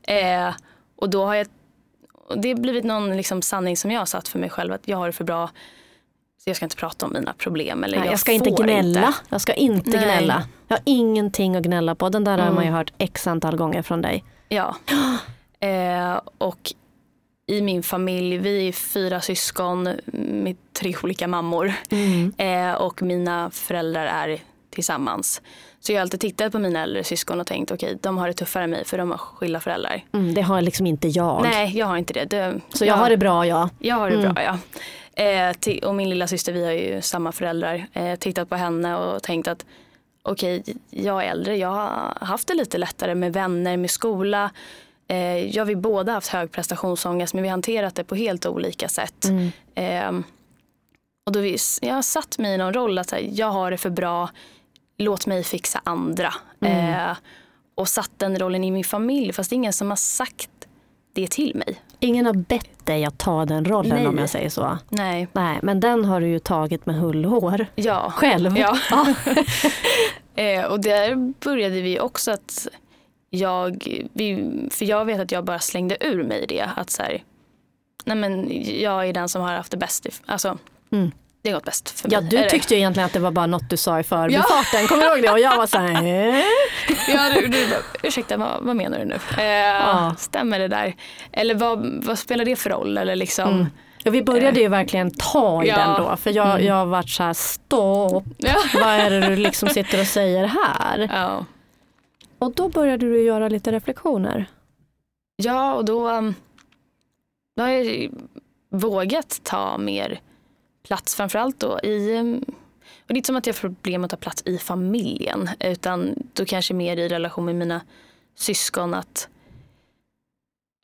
eh, och då har jag, det har blivit någon liksom sanning som jag har satt för mig själv att jag har det för bra. Så jag ska inte prata om mina problem. Eller Nej, jag, jag ska inte gnälla. Inte. Jag ska inte Nej. gnälla. Jag har ingenting att gnälla på. Den där har Mm. man ju hört x antal gånger från dig. Ja. Eh, och i min familj, vi är fyra syskon med tre olika mammor. Mm. Eh, och mina föräldrar är tillsammans. Så jag har alltid tittat på mina äldre syskon och tänkt okej, okay, de har det tuffare än mig för de har skilda föräldrar. Mm, det har liksom inte jag. Nej, jag har inte det. det så jag, jag, har det bra ja. Jag har det mm. bra ja. Eh, och min lilla syster, vi har ju samma föräldrar. Eh, tittat på henne och tänkt att okej, okay, jag är äldre, jag har haft det lite lättare med vänner, med skola. Eh, jag vi båda haft hög prestationsångest men vi har hanterat det på helt olika sätt. Mm. Eh, och då vi, jag har satt mig i någon roll att här, jag har det för bra, låt mig fixa andra. Mm. Eh, och satt den rollen i min familj fast det är ingen som har sagt det till mig. Ingen har bett dig att ta den rollen Nej. om jag säger så. Nej. Nej. Men den har du ju tagit med hull och hår. Ja. Själv. Ja. eh, och där började vi också att jag, för jag vet att jag bara slängde ur mig det. Att så här, nej men jag är den som har haft det bäst. Alltså, mm. Det har gått bäst för mig. Ja, du tyckte ju egentligen att det var bara något du sa i förbifarten. Ja. Kommer du ihåg det? Och jag var så här... ja, du, du bara, ursäkta, vad, vad menar du nu? Eh, ja. Stämmer det där? Eller vad, vad spelar det för roll? Eller liksom... Mm. Ja, vi började ju verkligen ta i ja. den då. För jag, mm. jag har varit så här, stopp. Ja. Vad är det du liksom sitter och säger här? Ja. Och då började du göra lite reflektioner. Ja, och då, um, då har jag vågat ta mer plats framförallt då i um, och det är inte som att jag har problem att ta plats i familjen utan då kanske mer i relation med mina syskon att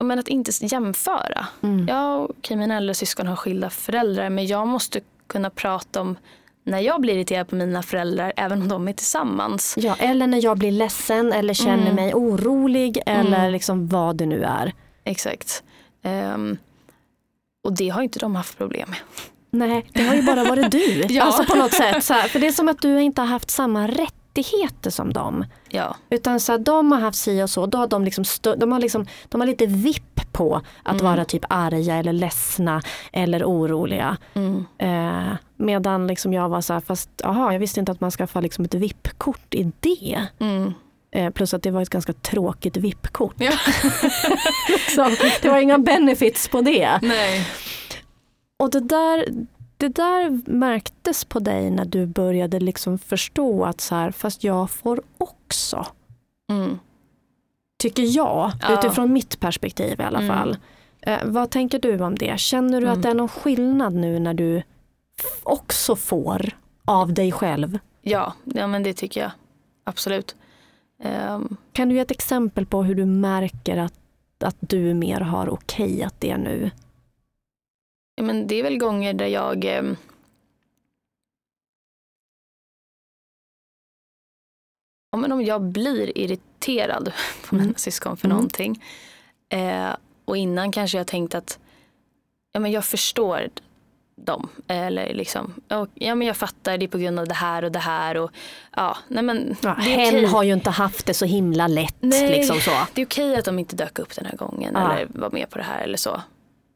men att inte jämföra. Mm. Ja, okej, mina äldre syskon har skilda föräldrar men jag måste kunna prata om när jag blir irriterad på mina föräldrar även om de är tillsammans. Ja, eller när jag blir ledsen eller känner mm. mig orolig eller mm. liksom vad det nu är. Exakt. Um, och det har inte de haft problem med. Nej, det har ju bara varit du. ja. Alltså på något sätt. Här, för det är som att du inte har haft samma rättigheter som dem. Ja. Utan så här, de har haft si och så, då har de, liksom de, har liksom, de har lite vipp på att mm. vara typ arga eller ledsna eller oroliga. Mm. Eh, medan liksom jag var så här, fast aha, jag visste inte att man ska få liksom ett VIP-kort i det. Mm. Eh, plus att det var ett ganska tråkigt VIP-kort. Ja. det var inga benefits på det. Nej. Och det där, det där märktes på dig när du började liksom förstå att så här, fast jag får också. Mm. Tycker jag, ja. utifrån mitt perspektiv i alla mm. fall. Eh, vad tänker du om det? Känner du mm. att det är någon skillnad nu när du också får av dig själv? Ja, ja men det tycker jag. Absolut. Um. Kan du ge ett exempel på hur du märker att, att du mer har okejat det nu? Ja, men det är väl gånger där jag eh, ja, men om jag blir irriterad på mina mm. syskon för mm. någonting eh, och innan kanske jag tänkt att ja, men jag förstår dem. Eller liksom, och, ja, men jag fattar det är på grund av det här och det här. Och, ja, nej, men, ja, hen har ju inte haft det så himla lätt. Nej, liksom så. Det är okej att de inte dök upp den här gången ja. eller var med på det här eller så.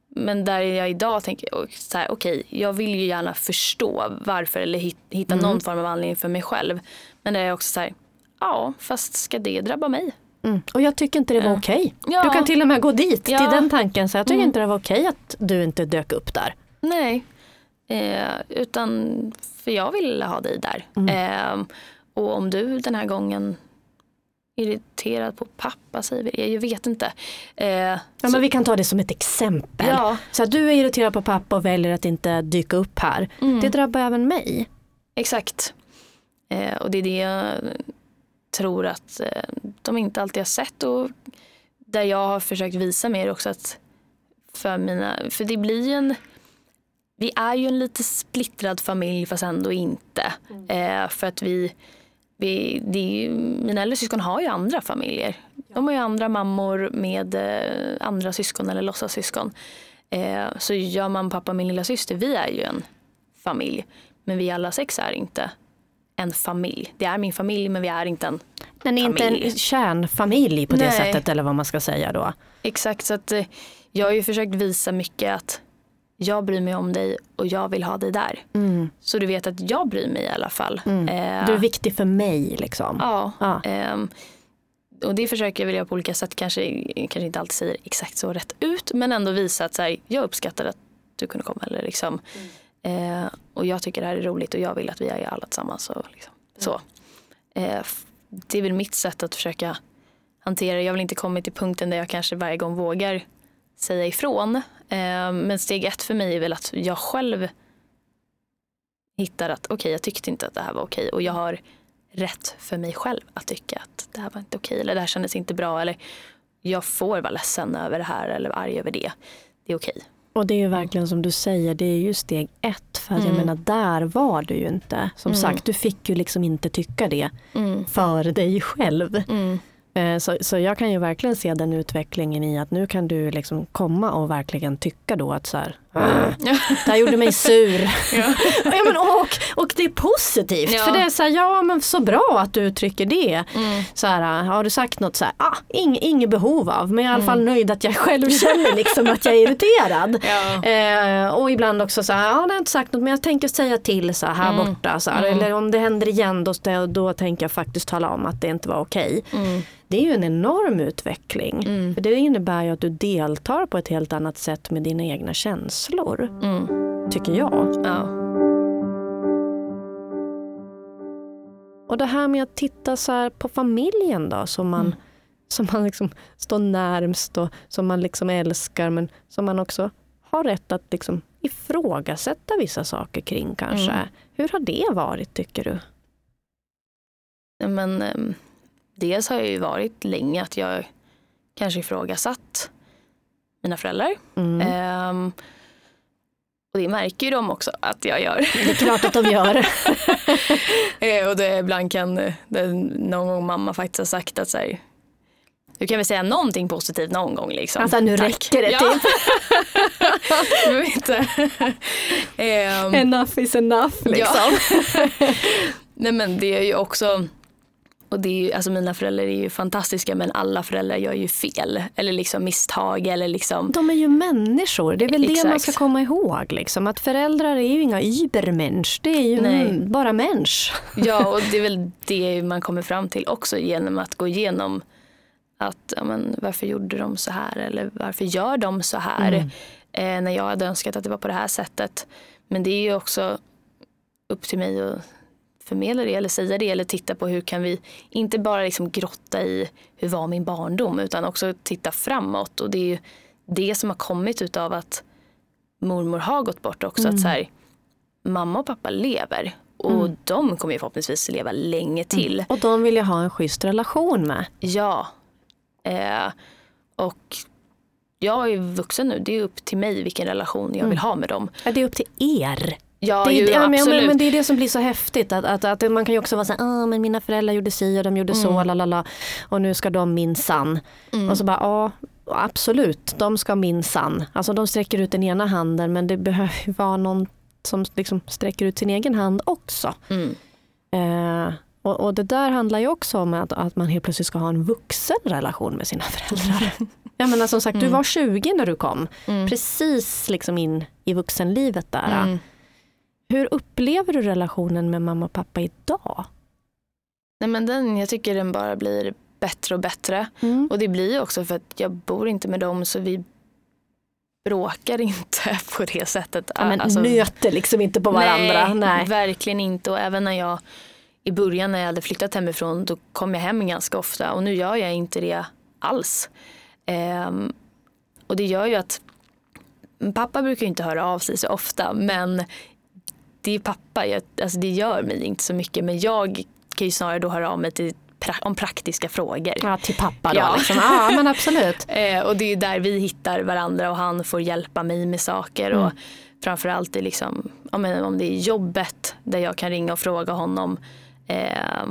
Men där jag idag tänker, så här, okej, jag vill ju gärna förstå varför eller hitta mm. någon form av anledning för mig själv. Men där är också så här, ja, fast ska det drabba mig? Mm. Och jag tycker inte det var okej. Okay. Ja. Du kan till och med gå dit, ja. till den tanken. Så jag tycker mm. inte det var okej okay att du inte dök upp där. Nej, eh, utan för jag vill ha dig där. Mm. Eh, och om du den här gången irriterad på pappa säger vi. Jag vet inte. Eh, ja, men vi kan ta det som ett exempel. Ja. Så att du är irriterad på pappa och väljer att inte dyka upp här. Mm. Det drabbar även mig. Exakt. Eh, och det är det jag tror att eh, de inte alltid har sett. Och där jag har försökt visa mer också att för mina, för det blir ju en vi är ju en lite splittrad familj fast ändå inte. Mm. Eh, för att vi vi, det, mina äldre syskon har ju andra familjer. De har ju andra mammor med eh, andra syskon eller låtsassyskon. Eh, så jag, mamma, pappa och min lilla syster, vi är ju en familj. Men vi alla sex är inte en familj. Det är min familj men vi är inte en Men inte en kärnfamilj på det Nej. sättet eller vad man ska säga då. Exakt, så att eh, jag har ju försökt visa mycket att jag bryr mig om dig och jag vill ha dig där. Mm. Så du vet att jag bryr mig i alla fall. Mm. Eh, du är viktig för mig liksom. Ja. ja. Eh, och det försöker jag väl göra på olika sätt. Kanske, kanske inte alltid säger exakt så rätt ut men ändå visa att så här, jag uppskattar att du kunde komma. Eller liksom. Mm. Eh, och jag tycker det här är roligt och jag vill att vi är alla tillsammans. Och liksom, så. Eh, det är väl mitt sätt att försöka hantera. Jag väl inte kommit till punkten där jag kanske varje gång vågar säga ifrån. Eh, men steg ett för mig är väl att jag själv hittar att okej, okay, jag tyckte inte att det här var okej okay, och jag har rätt för mig själv att tycka att det här var inte okej okay, eller det här kändes inte bra eller jag får vara ledsen över det här eller arg över det. Det är okej. Och det är ju verkligen som du säger, det är ju steg ett. För att mm. jag menar, där var du ju inte. Som mm. sagt, du fick ju liksom inte tycka det mm. för dig själv. Mm. Eh, så, så jag kan ju verkligen se den utvecklingen i att nu kan du liksom komma och verkligen tycka då att så här. Det här gjorde mig sur. ja. ja, men, och, och det är positivt ja. för det är så här, ja men så bra att du uttrycker det. Mm. Så här, har du sagt något så här, ah, ing, inget behov av men jag är i alla fall mm. nöjd att jag själv känner liksom att jag är irriterad. Ja. Eh, och ibland också så här, ja det har inte sagt något men jag tänker säga till så här, här mm. borta. Så här, mm. Eller om det händer igen då, då tänker jag faktiskt tala om att det inte var okej. Okay det är ju en enorm utveckling. Mm. För det innebär ju att du deltar på ett helt annat sätt med dina egna känslor. Mm. Tycker jag. Ja. Och det här med att titta så på familjen då som man, mm. som man liksom står närmst och som man liksom älskar men som man också har rätt att liksom ifrågasätta vissa saker kring kanske. Mm. Hur har det varit tycker du? Men, um dels har jag ju varit länge att jag kanske ifrågasatt mina föräldrar. Mm. Um, och det märker ju de också att jag gör. Det är klart att de gör. Eh, och det ibland kan det, någon gång mamma faktiskt har sagt att så här, du kan väl säga någonting positivt någon gång liksom. Alltså nu Tack. räcker det ja. typ. inte. um, enough is enough liksom. Nej men det är ju också och det är ju, alltså mina föräldrar är ju fantastiska men alla föräldrar gör ju fel eller liksom misstag. Eller liksom... De är ju människor, det är väl Exakt. det man ska komma ihåg. Liksom. Att föräldrar är ju inga übermensch, det är ju Nej. bara människ. Ja och det är väl det man kommer fram till också genom att gå igenom att ja, men, varför gjorde de så här eller varför gör de så här mm. eh, när jag hade önskat att det var på det här sättet. Men det är ju också upp till mig att förmedla det eller säga det eller titta på hur kan vi inte bara liksom grotta i hur var min barndom utan också titta framåt och det är ju det som har kommit utav att mormor har gått bort också. Mm. Att så här, mamma och pappa lever och mm. de kommer ju förhoppningsvis leva länge mm. till. Mm. Och de vill jag ha en schysst relation med. Ja. Eh, och jag är vuxen nu, det är upp till mig vilken relation jag vill mm. ha med dem. Ja, det är upp till er. Ja, det, ju, ja, men, men, det är det som blir så häftigt. Att, att, att man kan ju också vara så här, ah, men mina föräldrar gjorde si och de gjorde så, mm. lalala, och nu ska de minsann. Mm. Och så bara, ja absolut, de ska minsann. Alltså de sträcker ut den ena handen men det behöver vara någon som liksom sträcker ut sin egen hand också. Mm. Eh, och, och, det där handlar ju också om att, att man helt plötsligt ska ha en vuxen relation med sina föräldrar. Jag menar som sagt, du mm. var 20 när du kom. Mm. Precis liksom in i vuxenlivet där. Mm. Hur upplever du relationen med mamma och pappa idag? Nej, men den, jag tycker den bara blir bättre och bättre. Mm. Och det blir också för att jag bor inte med dem så vi bråkar inte på det sättet. Ja, men alltså, nöter liksom inte på varandra. Nej, nej, verkligen inte. Och även när jag i början när jag hade flyttat hemifrån då kom jag hem ganska ofta och nu gör jag inte det alls. Um, och det gör ju att pappa brukar inte höra av sig så ofta men det är pappa, jag, alltså det gör mig inte så mycket men jag kan ju snarare då höra av mig till om praktiska frågor. Ja, till pappa då. Ja, liksom. ja men absolut. eh, och det är där vi hittar varandra och han får hjälpa mig med saker. Mm. Och framförallt i liksom, om det är jobbet där jag kan ringa och fråga honom eh,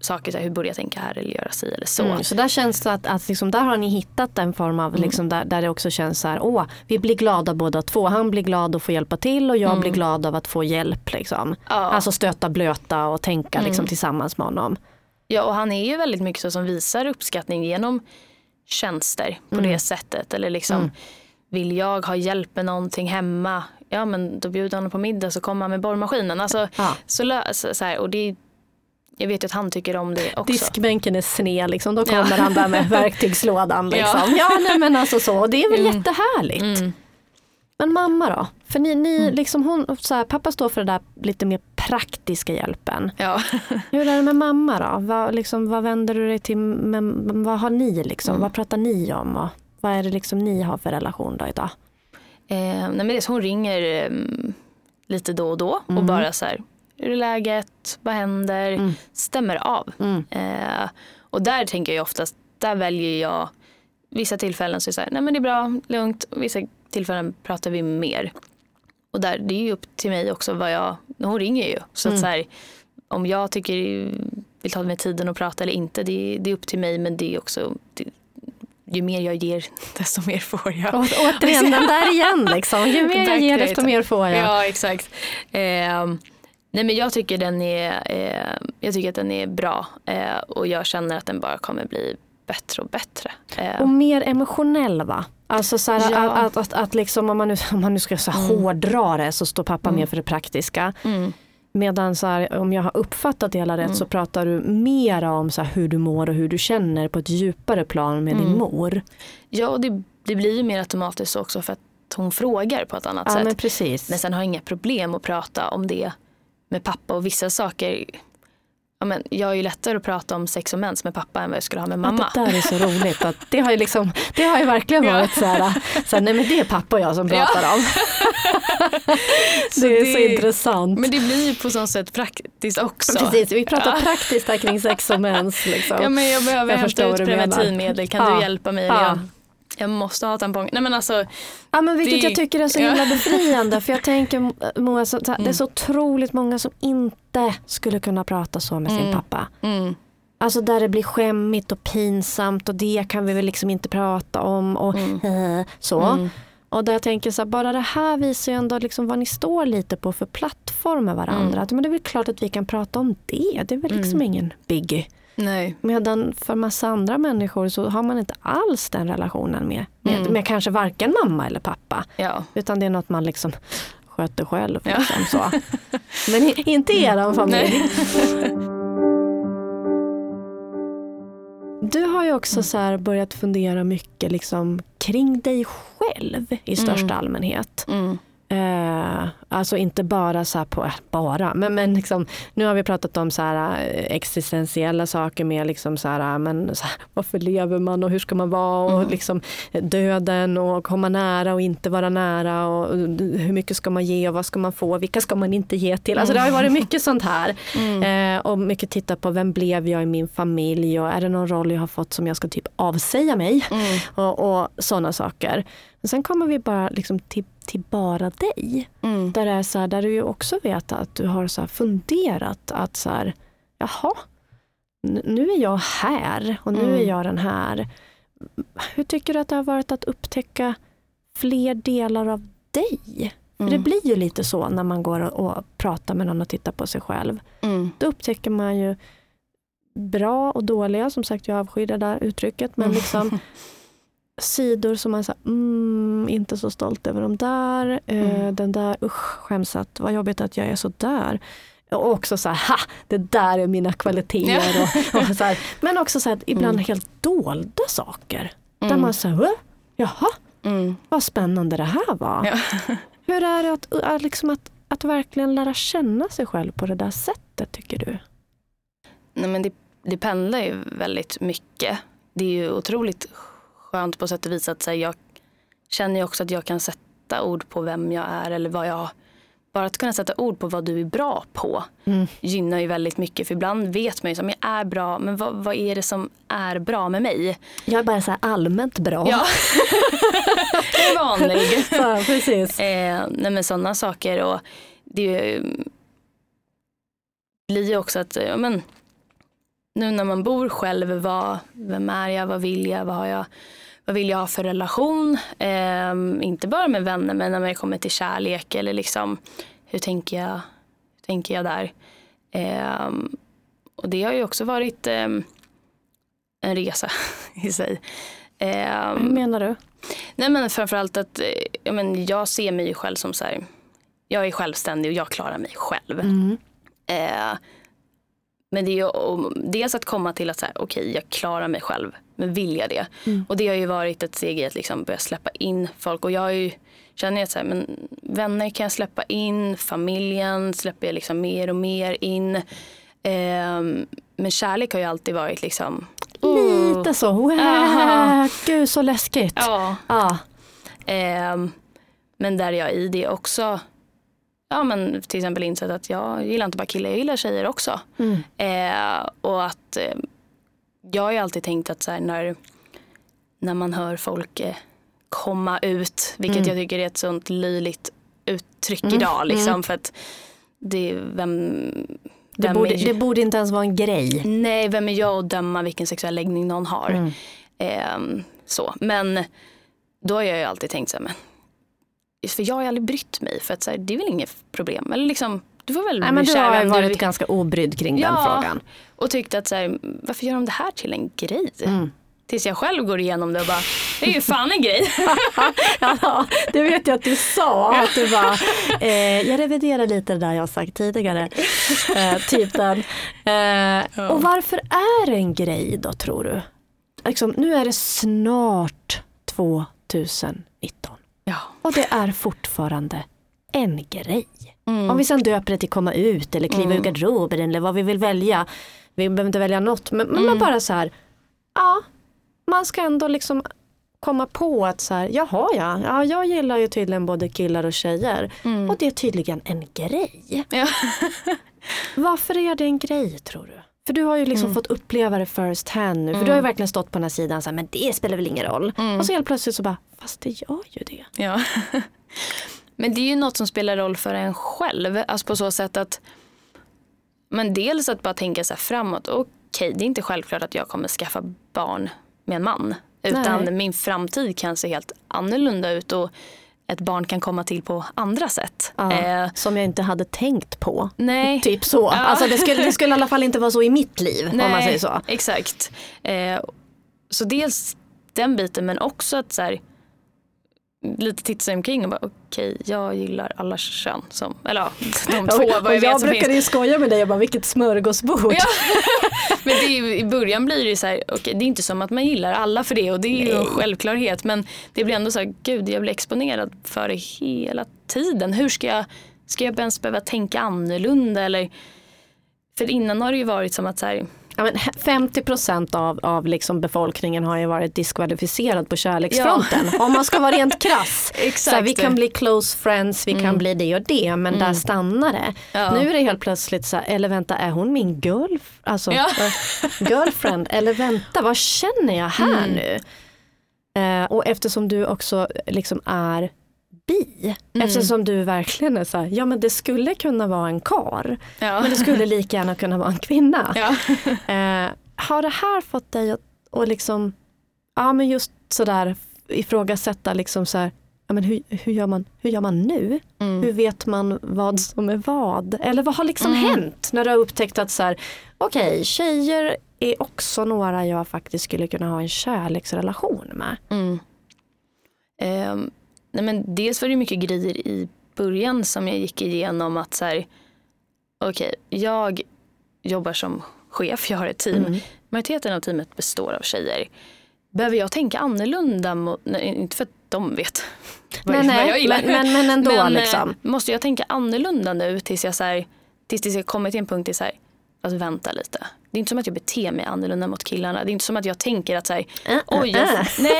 saker, så här, hur borde jag tänka här eller göra si eller så. Mm, så där känns det att, att liksom, där har ni hittat en form av, mm. liksom, där, där det också känns så här, åh, vi blir glada båda två. Han blir glad att få hjälpa till och jag mm. blir glad av att få hjälp. Liksom. Ja. Alltså stöta, blöta och tänka liksom, mm. tillsammans med honom. Ja och han är ju väldigt mycket så som visar uppskattning genom tjänster på det mm. sättet. Eller liksom, mm. vill jag ha hjälp med någonting hemma, ja men då bjuder han på middag så kommer han med borrmaskinen. Alltså, ja. så, så, så här, och det jag vet ju att han tycker om det också. Diskbänken är sned, liksom. då kommer ja. han där med verktygslådan. Liksom. Ja. ja, nej, men alltså så. Det är väl mm. jättehärligt. Mm. Men mamma då? För ni, ni mm. liksom hon, så här, pappa står för det där lite mer praktiska hjälpen. Ja. Hur är det med mamma då? Vad, liksom, vad vänder du dig till? Med, vad har ni liksom? Mm. Vad pratar ni om? Och vad är det liksom ni har för relation då idag? Eh, nej men det hon ringer eh, lite då och då Mm. och bara så här, hur är läget, vad händer, Mm. stämmer av. Mm. Eh, och där tänker jag oftast, där väljer jag, vissa tillfällen så är det så här, nej men det är bra, lugnt, och vissa tillfällen pratar vi mer. Och där, det är ju upp till mig också vad jag, hon ringer ju. Så Mm. att så här, om jag tycker, vill ta mig tiden att prata eller inte, det, det är upp till mig men det är också, det, ju mer jag ger desto mer får jag. Å, återigen, den där igen liksom. Ju mer jag ger desto mer får jag. Ja, exakt. Eh, nej men jag tycker den är, eh, jag tycker att den är bra eh, och jag känner att den bara kommer bli bättre och bättre. Eh, Och mer emotionell va? Alltså så här, Ja. att, att, att liksom, om, man nu, om man nu ska så här hårdra det så står pappa mer för det praktiska. mm, Medan så här, om jag har uppfattat det hela rätt så pratar du mera om så här, hur du mår och hur du känner på ett djupare plan med din mor. ja, och det, det blir ju mer automatiskt också för att hon frågar på ett annat Ja sätt. men precis. Men sen har jag inga problem att prata om det med pappa och vissa saker. Ja, men jag har ju lättare att prata om sex och mens med pappa än vad jag skulle ha med mamma. Att det där är så roligt. Att det, har ju liksom, det har ju verkligen Ja. varit så här, så här, nej men det är pappa och jag som Ja. pratar om. Så det är så intressant. Men det blir ju på sånt sätt praktiskt också. Precis, vi pratar Ja. praktiskt här kring sex och mens. Liksom. Ja, men jag behöver Jag hämta ut preventivmedel, kan Ja. du hjälpa mig? Ja. Jag, måste ha tampong. Nej men alltså, Ja men vilket Det- jag tycker är så himla befriande för jag tänker så här, det är Mm. så otroligt många som inte skulle kunna prata så med sin Mm. pappa. mm, Alltså där det blir skämmigt och pinsamt och det kan vi väl liksom inte prata om och eh, så. mm, Och där jag tänker så här, bara det här visar ju ändå liksom vad ni står lite på för plattform med varandra. Mm. Att, men det är väl klart att vi kan prata om det, det är väl liksom Mm. ingen biggie. Nej. Medan för massa andra människor så har man inte alls den relationen med, med, Mm. med kanske varken mamma eller pappa. Ja. Utan det är något man liksom sköter själv. Ja. Liksom, så. Men inte eran familj. Du har ju också så börjat fundera mycket liksom kring dig själv i största Mm. allmänhet. Mm, Eh, alltså inte bara så här på, äh, bara, men, men liksom, nu har vi pratat om så här eh, existentiella saker med liksom så här, men så här, varför lever man och hur ska man vara och Mm. liksom eh, döden och komma nära och inte vara nära och eh, hur mycket ska man ge och vad ska man få, vilka ska man inte ge till. Alltså det har ju varit mycket sånt här. mm, Eh, och mycket titta på vem blev jag i min familj och är det någon roll jag har fått som jag ska typ avsäga mig mm, och, och sådana saker. Men sen kommer vi bara liksom till, till bara dig. mm, Där, är så här, där du ju också vet att du har så funderat att så här, jaha, nu är jag här och nu Mm. är jag den här. Hur tycker du att det har varit att upptäcka fler delar av dig? För det mm, blir ju lite så när man går och, och pratar med någon och tittar på sig själv. mm, Då upptäcker man ju bra och dåliga, som sagt jag avskyr det där uttrycket, men Mm. liksom sidor som man säger, mm, inte så stolt över de där, eh, Mm. den där, usch skäms att, vad jobbigt att jag är så där. Och också så här, ha, det där är mina kvaliteter. Och, och så här. Men också så här, ibland Mm. helt dolda saker. Där mm, man säger, jaha, mm, vad spännande det här var. Ja. Hur är det att, att, liksom att, att verkligen lära känna sig själv på det där sättet tycker du? Nej, men det, det pendlar ju väldigt mycket. Det är ju otroligt skönt på sätt och vis att här, jag känner också att jag kan sätta ord på vem jag är eller vad jag bara att kunna sätta ord på vad du är bra på Mm. gynnar ju väldigt mycket. För ibland vet man ju som jag är bra, men vad, vad är det som är bra med mig? Jag är bara så här allmänt bra. Ja, jag är vanlig. Så, precis. Eh, nej men sådana saker och det blir ju också att, ja men nu när man bor själv, vad, vem är jag, vad vill jag, vad har jag, vad vill jag ha för relation? Eh, inte bara med vänner men när man kommer till kärlek eller liksom hur tänker jag, hur tänker jag där? Eh, och det har ju också varit eh, en resa i sig. Eh, Hur menar du? Nej men framförallt att eh, ja, men jag ser mig själv som så här, jag är självständig och jag klarar mig själv. Mm. Eh, men det är ju dels att komma till att så här, okej jag klarar mig själv, men vill jag det? Mm. Och det har ju varit ett steg i att liksom börja släppa in folk och jag ju känner att så här, men vänner kan jag släppa in, familjen släpper jag liksom mer och mer in. Eh, men kärlek har ju alltid varit liksom Lite så, wow, Aha. gud så läskigt. Ja. Ja. Eh, men där jag i det också ja, men till exempel insett att jag gillar inte bara killar, jag gillar tjejer också. Mm. Eh, och att eh, jag har ju alltid tänkt att så här, när, när man hör folk eh, komma ut, vilket Mm. jag tycker är ett sånt löjligt uttryck Mm, idag. Liksom, mm. För att det, vem, Det, borde, är, det borde inte ens vara en grej. Nej, vem är jag att döma vilken sexuell läggning någon har? Mm. Ehm, så. Men då har jag ju alltid tänkt så här, men, för jag har aldrig brytt mig för att så här, det är väl inget problem. Eller liksom, du får väl Nej, men du har du varit vill. ganska obrydd kring den Ja. frågan. Och tyckte att så här, varför gör de det här till en grej? Mm. Tills jag själv går igenom det och bara, det är ju fan en grej. Ja, det vet jag att du sa. Att du bara, eh, jag reviderar lite det där jag sagt tidigare. Eh, typ den. Eh, Och varför är det en grej då tror du? Liksom, nu är det snart 2019 ja. och det är fortfarande en grej. Mm. Om vi sen döper det till komma ut eller kliva ur garderoben eller vad vi vill välja. Vi behöver inte välja något men, men Mm. bara så här, ja, man ska ändå liksom komma på att så här, jaha ja, ja, jag gillar ju tydligen både killar och tjejer. Mm. Och det är tydligen en grej. Ja. Varför är det en grej tror du? För du har ju Mm. liksom fått uppleva det first hand nu. För du har ju verkligen stått på den här sidan så här, men det spelar väl ingen roll. Mm. Och så helt plötsligt så bara, fast det gör ju det. Ja. Men det är ju något som spelar roll för en själv. Alltså på så sätt att men dels att bara tänka så här framåt. Okej, det är inte självklart att jag kommer skaffa barn med en man. Utan Nej. min framtid kan se helt annorlunda ut och ett barn kan komma till på andra sätt. Ja, Eh, som jag inte hade tänkt på. nej, Typ så. Ja. Alltså det skulle, det skulle i alla fall inte vara så i mitt liv om man säger så. Exakt. Eh, så dels den biten men också att så här, lite titta sig omkring och bara okej jag gillar alla kön. Som, eller ja, de två Och, vad jag vet jag som brukade finns. ju skoja med dig och bara vilket smörgåsbord. Ja. Men är, i början blir det ju så här, okej, det är inte som att man gillar alla för det och det är ju en självklarhet. Men det blir ändå så här, gud jag blir exponerad för det hela tiden. Hur ska jag, ska jag ens behöva tänka annorlunda eller? För innan har det ju varit som att så här, Ja, men 50% av, av liksom befolkningen har ju varit diskvalificerad på kärleksfronten. Om man ska vara rent krass. Exakt. Så vi kan bli close friends, vi kan Mm. bli det och det, men där stannar det. Ja. Nu är det helt plötsligt så här, eller vänta, är hon min girlf alltså, Ja. girlfriend? Eller vänta, vad känner jag här Mm. nu? Eh, och eftersom du också liksom är bi, Mm. eftersom du verkligen är så här, ja men det skulle kunna vara en kar, ja. men det skulle lika gärna kunna vara en kvinna. ja. Eh, har det här fått dig att och liksom, ja men just sådär ifrågasätta liksom så här, ja, men hur, hur, gör man, hur gör man nu? Mm. Hur vet man vad som är vad? Eller vad har liksom Mm. hänt när du har upptäckt att så här, okej tjejer är också några jag faktiskt skulle kunna ha en kärleksrelation med. Mm. Ehm, nej men dels var det mycket grejer i början som jag gick igenom att så här, okej, jag jobbar som chef, jag har ett team. Mm. Majoriteten av teamet består av tjejer. Behöver jag tänka annorlunda? Mot, nej, inte för att de vet vad, Nej, vad jag nej, gillar. men, men, ändå Men, eh, liksom. Måste jag tänka annorlunda nu tills jag, så här, tills tills jag kommer till en punkt där så här, alltså vänta lite. Det är inte som att jag beter mig annorlunda mot killarna. Det är inte som att jag tänker att så här, Äh, äh, oj, jag, äh. nej,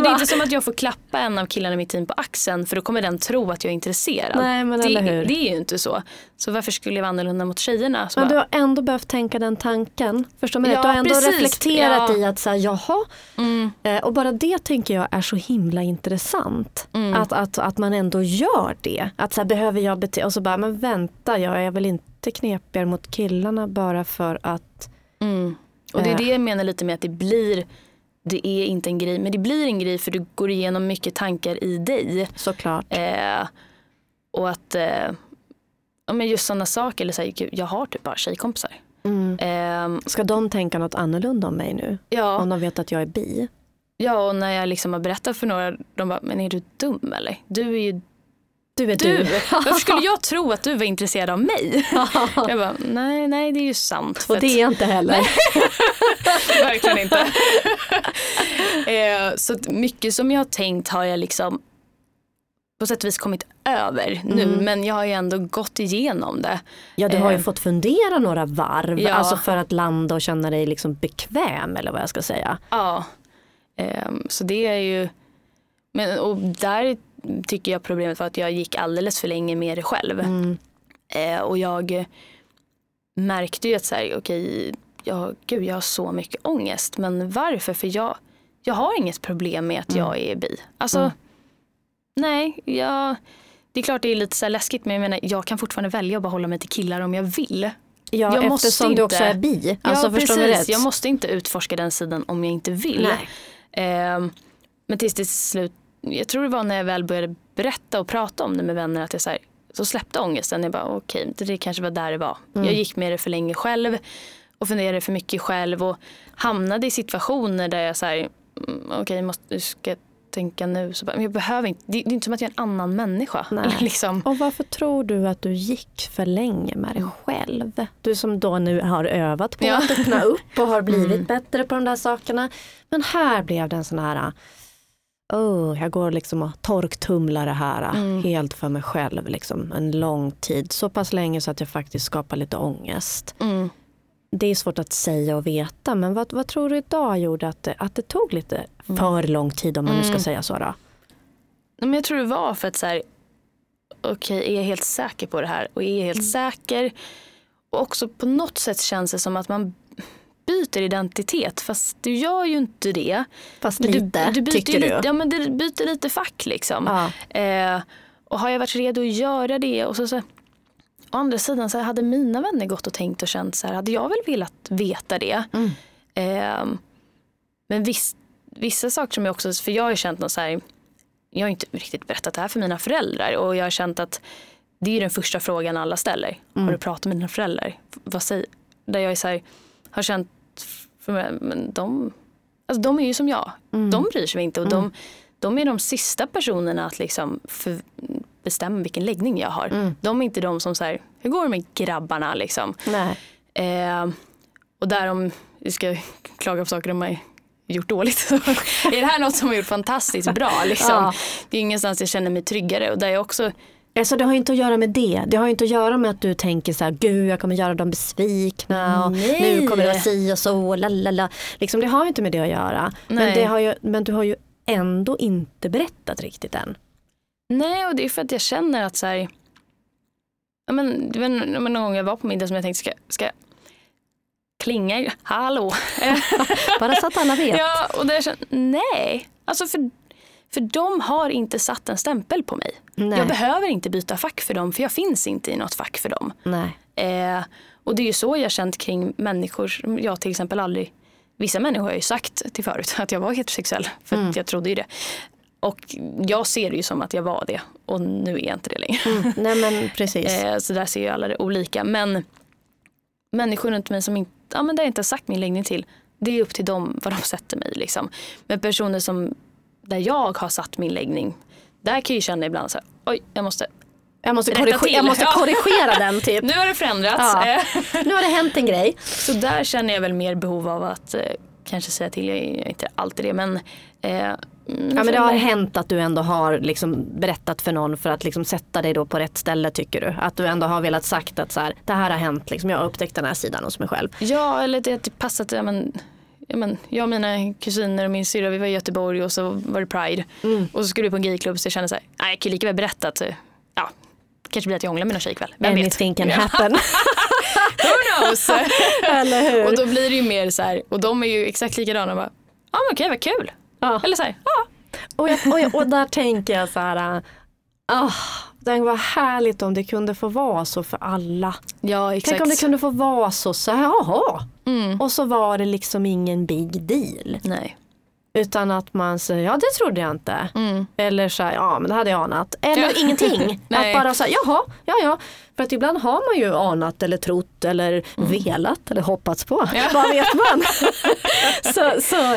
det är inte som att jag får klappa en av killarna i mitt team på axeln för då kommer den tro att jag är intresserad. Nej, men det, eller hur. det är ju inte så. Så varför skulle jag vara annorlunda mot tjejerna? Så Men du bara, har ändå behövt tänka den tanken. Förstår du? Ja, du har ändå precis. reflekterat Ja. i att säga jaha, mm, Eh, Och bara det tänker jag är så himla intressant. Mm. Att, att, att man ändå gör det. Att så här, behöver jag bete och så bara, men vänta jag är väl inte knepigare mot killarna bara för att mm. Och det är Eh. det jag menar lite med att det blir det är inte en grej, men det blir en grej för du går igenom mycket tankar i dig. såklart. Eh, och att eh, ja, men just sådana saker, eller så här, jag har typ bara tjejkompisar. Mm. Eh, Ska de tänka något annorlunda om mig nu? ja, Om de vet att jag är bi? ja, och när jag liksom har berättat för några, de bara, men är du dum eller? Du är ju Du är du. du. Varför skulle jag tro att du var intresserad av mig? jag bara, nej, nej det är ju sant. Och det är jag inte heller. Verkligen inte. eh, så mycket som jag har tänkt har jag liksom på sätt och vis kommit över nu Mm. men jag har ju ändå gått igenom det. Ja, du har ju Eh. fått fundera några varv, Ja. alltså för att landa och känna dig liksom bekväm eller vad jag ska säga. Ja. Ehm, så det är ju, men, och där tycker jag problemet var att jag gick alldeles för länge med det själv. Mm. Eh, och jag märkte ju att så här, okej, jag, gud, jag har så mycket ångest. Men varför? För jag, jag har inget problem med att jag är bi. Alltså, Mm. nej, jag, det är klart det är lite så läskigt men jag menar, jag kan fortfarande välja att bara hålla mig till killar om jag vill. Ja, Jag måste eftersom du också inte- är bi. Alltså, ja, precis. rätt? Jag måste inte utforska den sidan om jag inte vill. Ehm, men tills till slut, jag tror det var när jag väl började berätta och prata om det med vänner att jag så, här, så släppte ångesten. Jag bara okej, det, det kanske var där det var. Mm. Jag gick med det för länge själv och funderade för mycket själv och hamnade i situationer där jag så här, mm, okej, måste, ska tänka nu? Så bara, men jag behöver inte, det, det är inte som att jag är en annan människa. Liksom. Och varför tror du att du gick för länge med dig själv? Du som då nu har övat på Ja. att öppna upp och har blivit Mm. bättre på de där sakerna. Men här blev det en sån här, oh, jag går liksom och torktumlar det här Mm. helt för mig själv liksom, en lång tid. Så pass länge så att jag faktiskt skapar lite ångest. Mm. Det är svårt att säga och veta men vad, vad tror du idag gjorde att det, att det tog lite för lång tid om man nu ska Mm. säga så då? Men jag tror det var för att så här, okej, är jag helt säker på det här? Och är jag helt säker? Och också på något sätt känns det som att man byter identitet fast du gör ju inte det. Fast Men lite, du, du byter tycker ju du? lite, Ja men du byter lite fack liksom. Ja. Eh, och har jag varit redo att göra det och så, så Å andra sidan så hade mina vänner gått och tänkt och känt så här, hade jag väl velat veta det? Mm. Eh, men viss, vissa saker som jag också, för jag har ju känt något så här, jag har inte riktigt berättat det här för mina föräldrar och jag har känt att det är den första frågan alla ställer. Mm. Har du pratat med dina föräldrar? Vad säger, där jag är så här, har känt, för men de, alltså de är ju som jag. Mm. De bryr sig inte och de, de är de sista personerna att liksom för, bestämma vilken läggning jag har. Mm. De är inte de som säger hur går det med grabbarna liksom. Eh, och där om vi ska klaga på saker de har gjort dåligt är det här något som har gjort fantastiskt bra. Liksom. Ja. Det är ingenstans jag känner mig tryggare och där jag också Alltså det har ju inte att göra med det. Det har ju inte att göra med att du tänker så här, gud jag kommer göra dem besvikna och Nej. nu kommer det vara si och så, lalala. Liksom, det har ju inte med det att göra. Men, det har ju, men du har ju ändå inte berättat riktigt än. Nej, och det är för att jag känner att så här, ja, men, det var någon gång jag var på middag som jag tänkte ska, ska klinga, hallå. Bara så att alla vet. ja, och där jag nej, alltså för, för de har inte satt en stämpel på mig. Nej. Jag behöver inte byta fack för dem för jag finns inte i något fack för dem. Eh, och det är ju så jag känt kring människor, jag till exempel aldrig, vissa människor har jag ju sagt till förut att jag var heterosexuell för Mm. att jag trodde ju det. Och jag ser det ju som att jag var det och nu är jag inte det längre. Mm. Nej men precis. Eh, så där ser ju alla det olika. Men människor runt mig som inte, ja, men där jag inte har sagt min läggning till, det är upp till dem vad de sätter mig. Liksom. Men personer som, där jag har satt min läggning, där kan jag ju känna ibland så här, oj, jag måste, Jag måste, korrigera, jag måste Ja. korrigera den typ. nu har det förändrats. Ja. Eh, Nu har det hänt en grej. Så där känner jag väl mer behov av att eh, kanske säga till, jag är inte alltid det men eh, Ja, men det har hänt att du ändå har liksom berättat för någon för att liksom sätta dig då på rätt ställe tycker du? Att du ändå har velat sagt att så här, det här har hänt, liksom, jag har upptäckt den här sidan hos mig själv. Ja, eller det, det passat. Ja, men, ja, men, jag och mina kusiner och min syrra vi var i Göteborg och så var det Pride. Och så skulle vi på en gayklubb så jag kände så här, nej, jag kan lika väl berätta att ja, kanske blir att jag hånglar med någon tjej ikväll. Vem vet? Anything can Ja. happen. Who knows? Eller hur? och då blir det ju mer så här, och de är ju exakt likadana. Ja men okej, vad kul. Ja. Eller så här, ja. Och, jag, och, jag, och där tänker jag så här, ah, det var härligt om det kunde få vara så för alla. Ja, exakt. Tänk om det kunde få vara så, så här, jaha. Mm. Och så var det liksom ingen big deal. Nej. Utan att man säger, ja det trodde jag inte. Mm. Eller så här, ja men det hade jag anat. Eller Ja. ingenting. Att bara säga, jaha, ja ja. För att ibland har man ju anat eller trott eller velat eller hoppats på. Mm. Ja. Vad vet man? så, så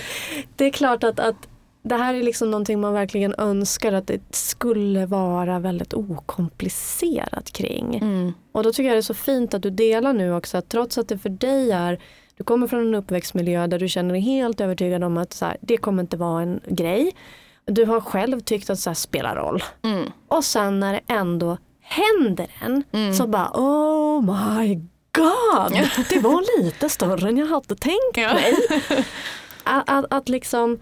det är klart att, att det här är liksom någonting man verkligen önskar att det skulle vara väldigt okomplicerat kring. Mm. Och då tycker jag det är så fint att du delar nu också att trots att det för dig är du kommer från en uppväxtmiljö där du känner dig helt övertygad om att så här, det kommer inte vara en grej. du har själv tyckt att så här spelar roll. Mm. Och sen när det ändå händer en Mm. så bara oh my god. Det var lite större än jag hade tänkt mig. Att, att, att liksom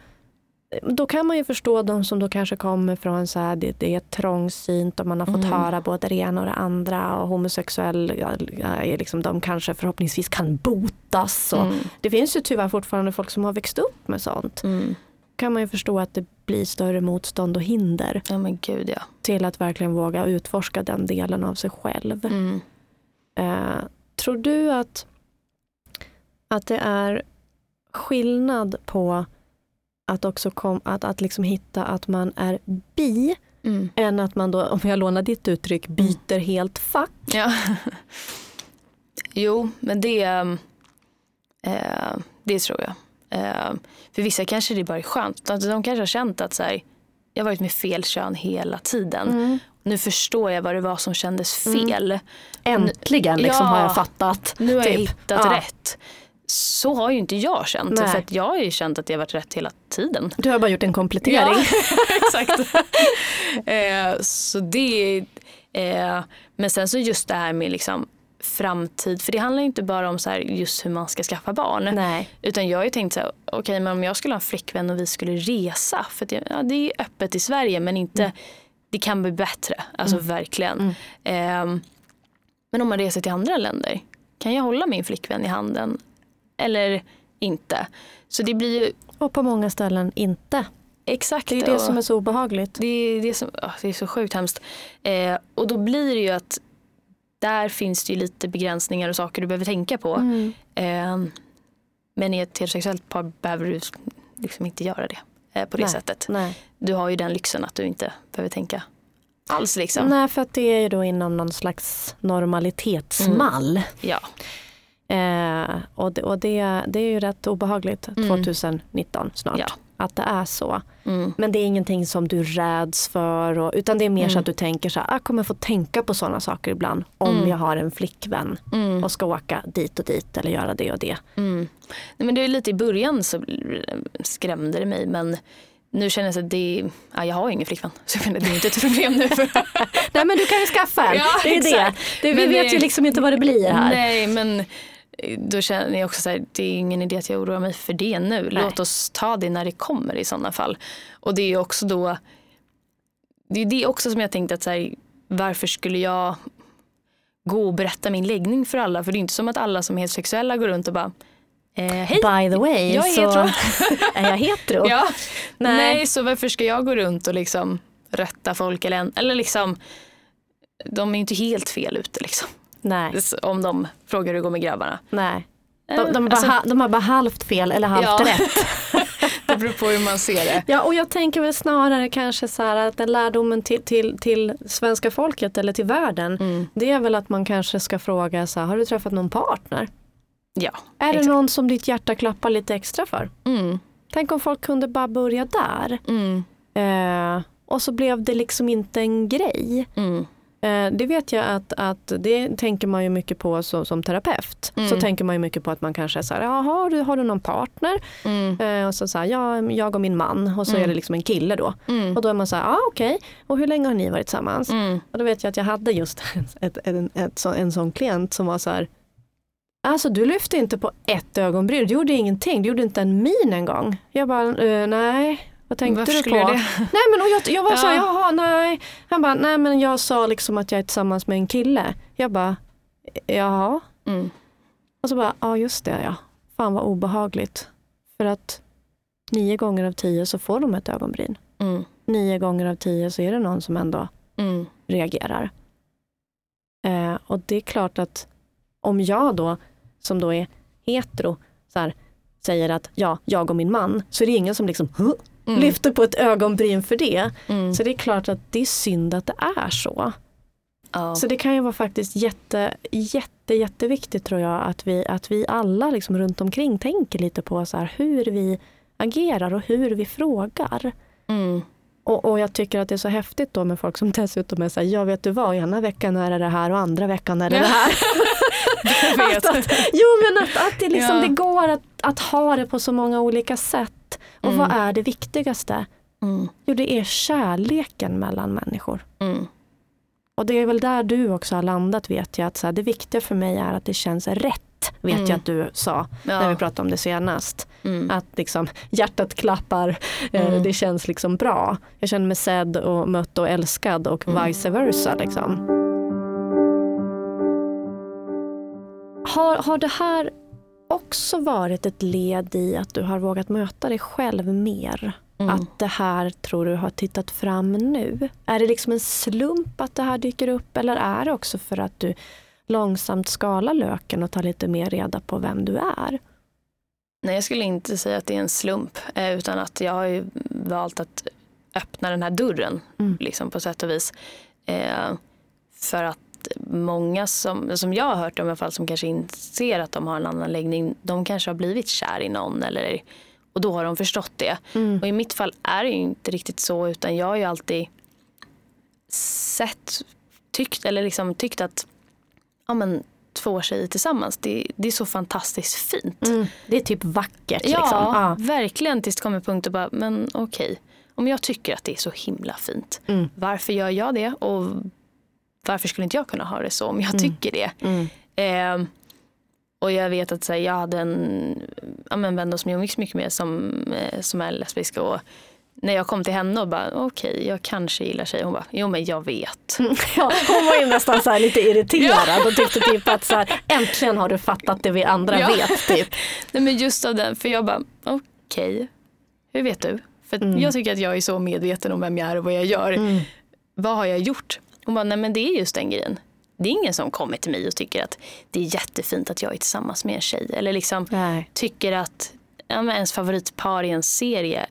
då kan man ju förstå de som då kanske kommer från så här, det, det är trångsynt och man har fått Mm. höra både det ena och det andra och homosexuell, ja, är liksom, de kanske förhoppningsvis kan botas. Och Mm. Det finns ju tyvärr fortfarande folk som har växt upp med sånt. Mm. kan man ju förstå att det blir större motstånd och hinder Ja men gud ja. till att verkligen våga utforska den delen av sig själv. Mm. Eh, tror du att, att det är skillnad på att också kom, att, att liksom hitta att man är bi Mm. än att man då, om jag lånar ditt uttryck, byter helt fack? Ja. jo, men det, ehm, eh, det tror jag. Eh, för vissa kanske det bara är skönt. Alltså, de kanske har känt att så här, jag har varit med fel kön hela tiden. Nu förstår jag vad det var som kändes fel. Äntligen liksom Ja. har jag fattat. Nu har jag Typ. hittat Ja. rätt. Så har ju inte jag känt det. Nej. För att jag har ju känt att jag har varit rätt hela tiden. Du har bara gjort en komplettering. exakt. eh, så det eh, Men sen så just det här med liksom framtid. För det handlar ju inte bara om så just hur man ska skaffa barn. Nej. Utan jag har ju tänkt så här, okej men om jag skulle ha en flickvän och vi skulle resa. För jag, ja, det är öppet i Sverige men inte, det kan bli bättre. Alltså verkligen. Ehm, men om man reser till andra länder, kan jag hålla min flickvän i handen? Eller inte? Så det blir ju Och på många ställen inte. exakt. Det är det som är så obehagligt. det är, det, som, ah, det är så sjukt hemskt. Eh, och då blir det ju att där finns det ju lite begränsningar och saker du behöver tänka på. Mm. Eh, men i ett heterosexuellt par behöver du liksom inte göra det eh, på det Nej. sättet. Nej. Du har ju den lyxen att du inte behöver tänka alls. Liksom. Nej, för att det är ju då inom någon slags normalitetsmall. Ja. Eh, och det, och det, det är ju rätt obehagligt Mm. 2019 snart. Ja. Att det är så. Mm. Men det är ingenting som du räds för. Och, utan det är mer så Mm. att du tänker så här, "Ah, jag kommer få tänka på sådana saker ibland. Om Mm. jag har en flickvän Mm. och ska åka dit och dit eller göra det och det. Mm. Nej, men det är lite i början så skrämde det mig men nu känner jag så att det ja, jag har ju ingen flickvän så jag menar, det är inte ett problem nu. Nej men du kan ju skaffa en. Ja, det är det. det. Vi Men vet det- ju liksom inte vad det blir här. Nej men då känner jag också så här, det är ingen idé att jag oroar mig för det nu. Nej. Låt oss ta det när det kommer i sådana fall. Och det är också då, det är det också som jag tänkte att så här, varför skulle jag gå och berätta min läggning för alla? För det är inte som att alla som är heterosexuella går runt och bara, eh, hej, By the way jag är så hetero. är jag hetero. Ja. Nej. Nej. så varför ska jag gå runt och liksom rätta folk eller, en- eller liksom de är ju inte helt fel ute liksom. Nej. Om de frågar hur det går med grabbarna. Nej. De, Eh, de, bara, alltså, de har bara halvt fel eller halvt Ja. rätt. det beror på hur man ser det. Ja och jag tänker väl snarare kanske så här att den lärdomen till, till, till svenska folket eller till världen Mm. det är väl att man kanske ska fråga så här, har du träffat någon partner? Ja, Är det exakt. någon som ditt hjärta klappar lite extra för? Mm. Tänk om folk kunde bara börja där. Mm. Eh, och så blev det liksom inte en grej. Mm. Eh, det vet jag att, att det tänker man ju mycket på som, som terapeut. Mm. Så tänker man ju mycket på att man kanske är så här, har du, har du någon partner? Mm. Eh, och så så här, ja, jag och min man och så Mm. är det liksom en kille då. Mm. Och då är man så här, ah, okej, och hur länge har ni varit tillsammans? Mm. Och då vet jag att jag hade just ett, ett, ett, så- en sån klient som var så här, alltså du lyfte inte på ett ögonbryn, du gjorde ingenting, du gjorde inte en min en gång. Jag bara, eh, nej, vad tänkte Varför du på? jag det? Nej men och jag, jag var så här, Ja. jaha nej. Han bara, nej men jag sa liksom att jag är tillsammans med en kille. Jag bara, jaha. Mm. Och så bara, ja just det ja. Fan vad obehagligt. För att nio gånger av tio så får de ett ögonbryn. Mm. Nio gånger av tio så är det någon som ändå Mm. reagerar. Eh, och det är klart att om jag då, som då är hetero, så här, säger att ja, jag och min man, så är det ingen som liksom? Mm. lyfter på ett ögonbryn för det. Mm. Så det är klart att det är synd att det är så. Ja. Så det kan ju vara faktiskt jätte, jätte, jätteviktigt tror jag att vi, att vi alla liksom runt omkring tänker lite på så här, hur vi agerar och hur vi frågar. Mm. Och, och jag tycker att det är så häftigt då med folk som dessutom är så här, ja vet du vad, ena veckan är det det här och andra veckan är det det här. Att, att, jo men att, att det, liksom, Ja. det går att, att ha det på så många olika sätt. Och Mm. vad är det viktigaste? Mm. Jo, det är kärleken mellan människor. Mm. Och det är väl där du också har landat vet jag. Att så här, det viktiga för mig är att det känns rätt. Vet Mm. jag att du sa Ja. när vi pratade om det senast. Mm. Att liksom hjärtat klappar, eh, Mm. det känns liksom bra. Jag känner mig sedd och mött och älskad och Mm. vice versa. Liksom. Har, har det här också varit ett led i att du har vågat möta dig själv mer? Mm. Att det här tror du har tittat fram nu? Är det liksom en slump att det här dyker upp eller är det också för att du långsamt skalar löken och tar lite mer reda på vem du är? Nej, jag skulle inte säga att det är en slump, eh, utan att jag har ju valt att öppna den här dörren Mm. liksom, på sätt och vis. Eh, för att många som, som jag har hört om i alla fall som kanske inser att de har en annan läggning, de kanske har blivit kär i någon eller, och då har de förstått det. Mm. Och i mitt fall är det ju inte riktigt så utan jag har ju alltid sett, tyckt, eller liksom tyckt att ja, men, två tjejer tillsammans, det, det är så fantastiskt fint. Mm. Det är typ vackert. Ja, liksom. ja. verkligen tills det kommer punkt och bara, men okej, om jag tycker att det är så himla fint, Mm. varför gör jag det och varför skulle inte jag kunna ha det så om jag Mm. tycker det? Ehm, och jag vet att så här, jag hade en ja, men vän som jag umgicks mycket med som, eh, som är lesbisk och när jag kom till henne och bara okej, jag kanske gillar tjejer. Hon bara, jo men jag vet. Ja, hon var ju nästan så lite irriterad och tyckte typ att så här, äntligen har du fattat det vi andra Ja. vet. Typ. Nej men just av den, för jag bara okej, hur vet du? För Mm. jag tycker att jag är så medveten om vem jag är och vad jag gör. Mm. Vad har jag gjort? Hon bara, nej men det är just den grejen. Det är ingen som kommer till mig och tycker att det är jättefint att jag är tillsammans med en tjej. Eller liksom Nej, tycker att ja, ens favoritpar i en serie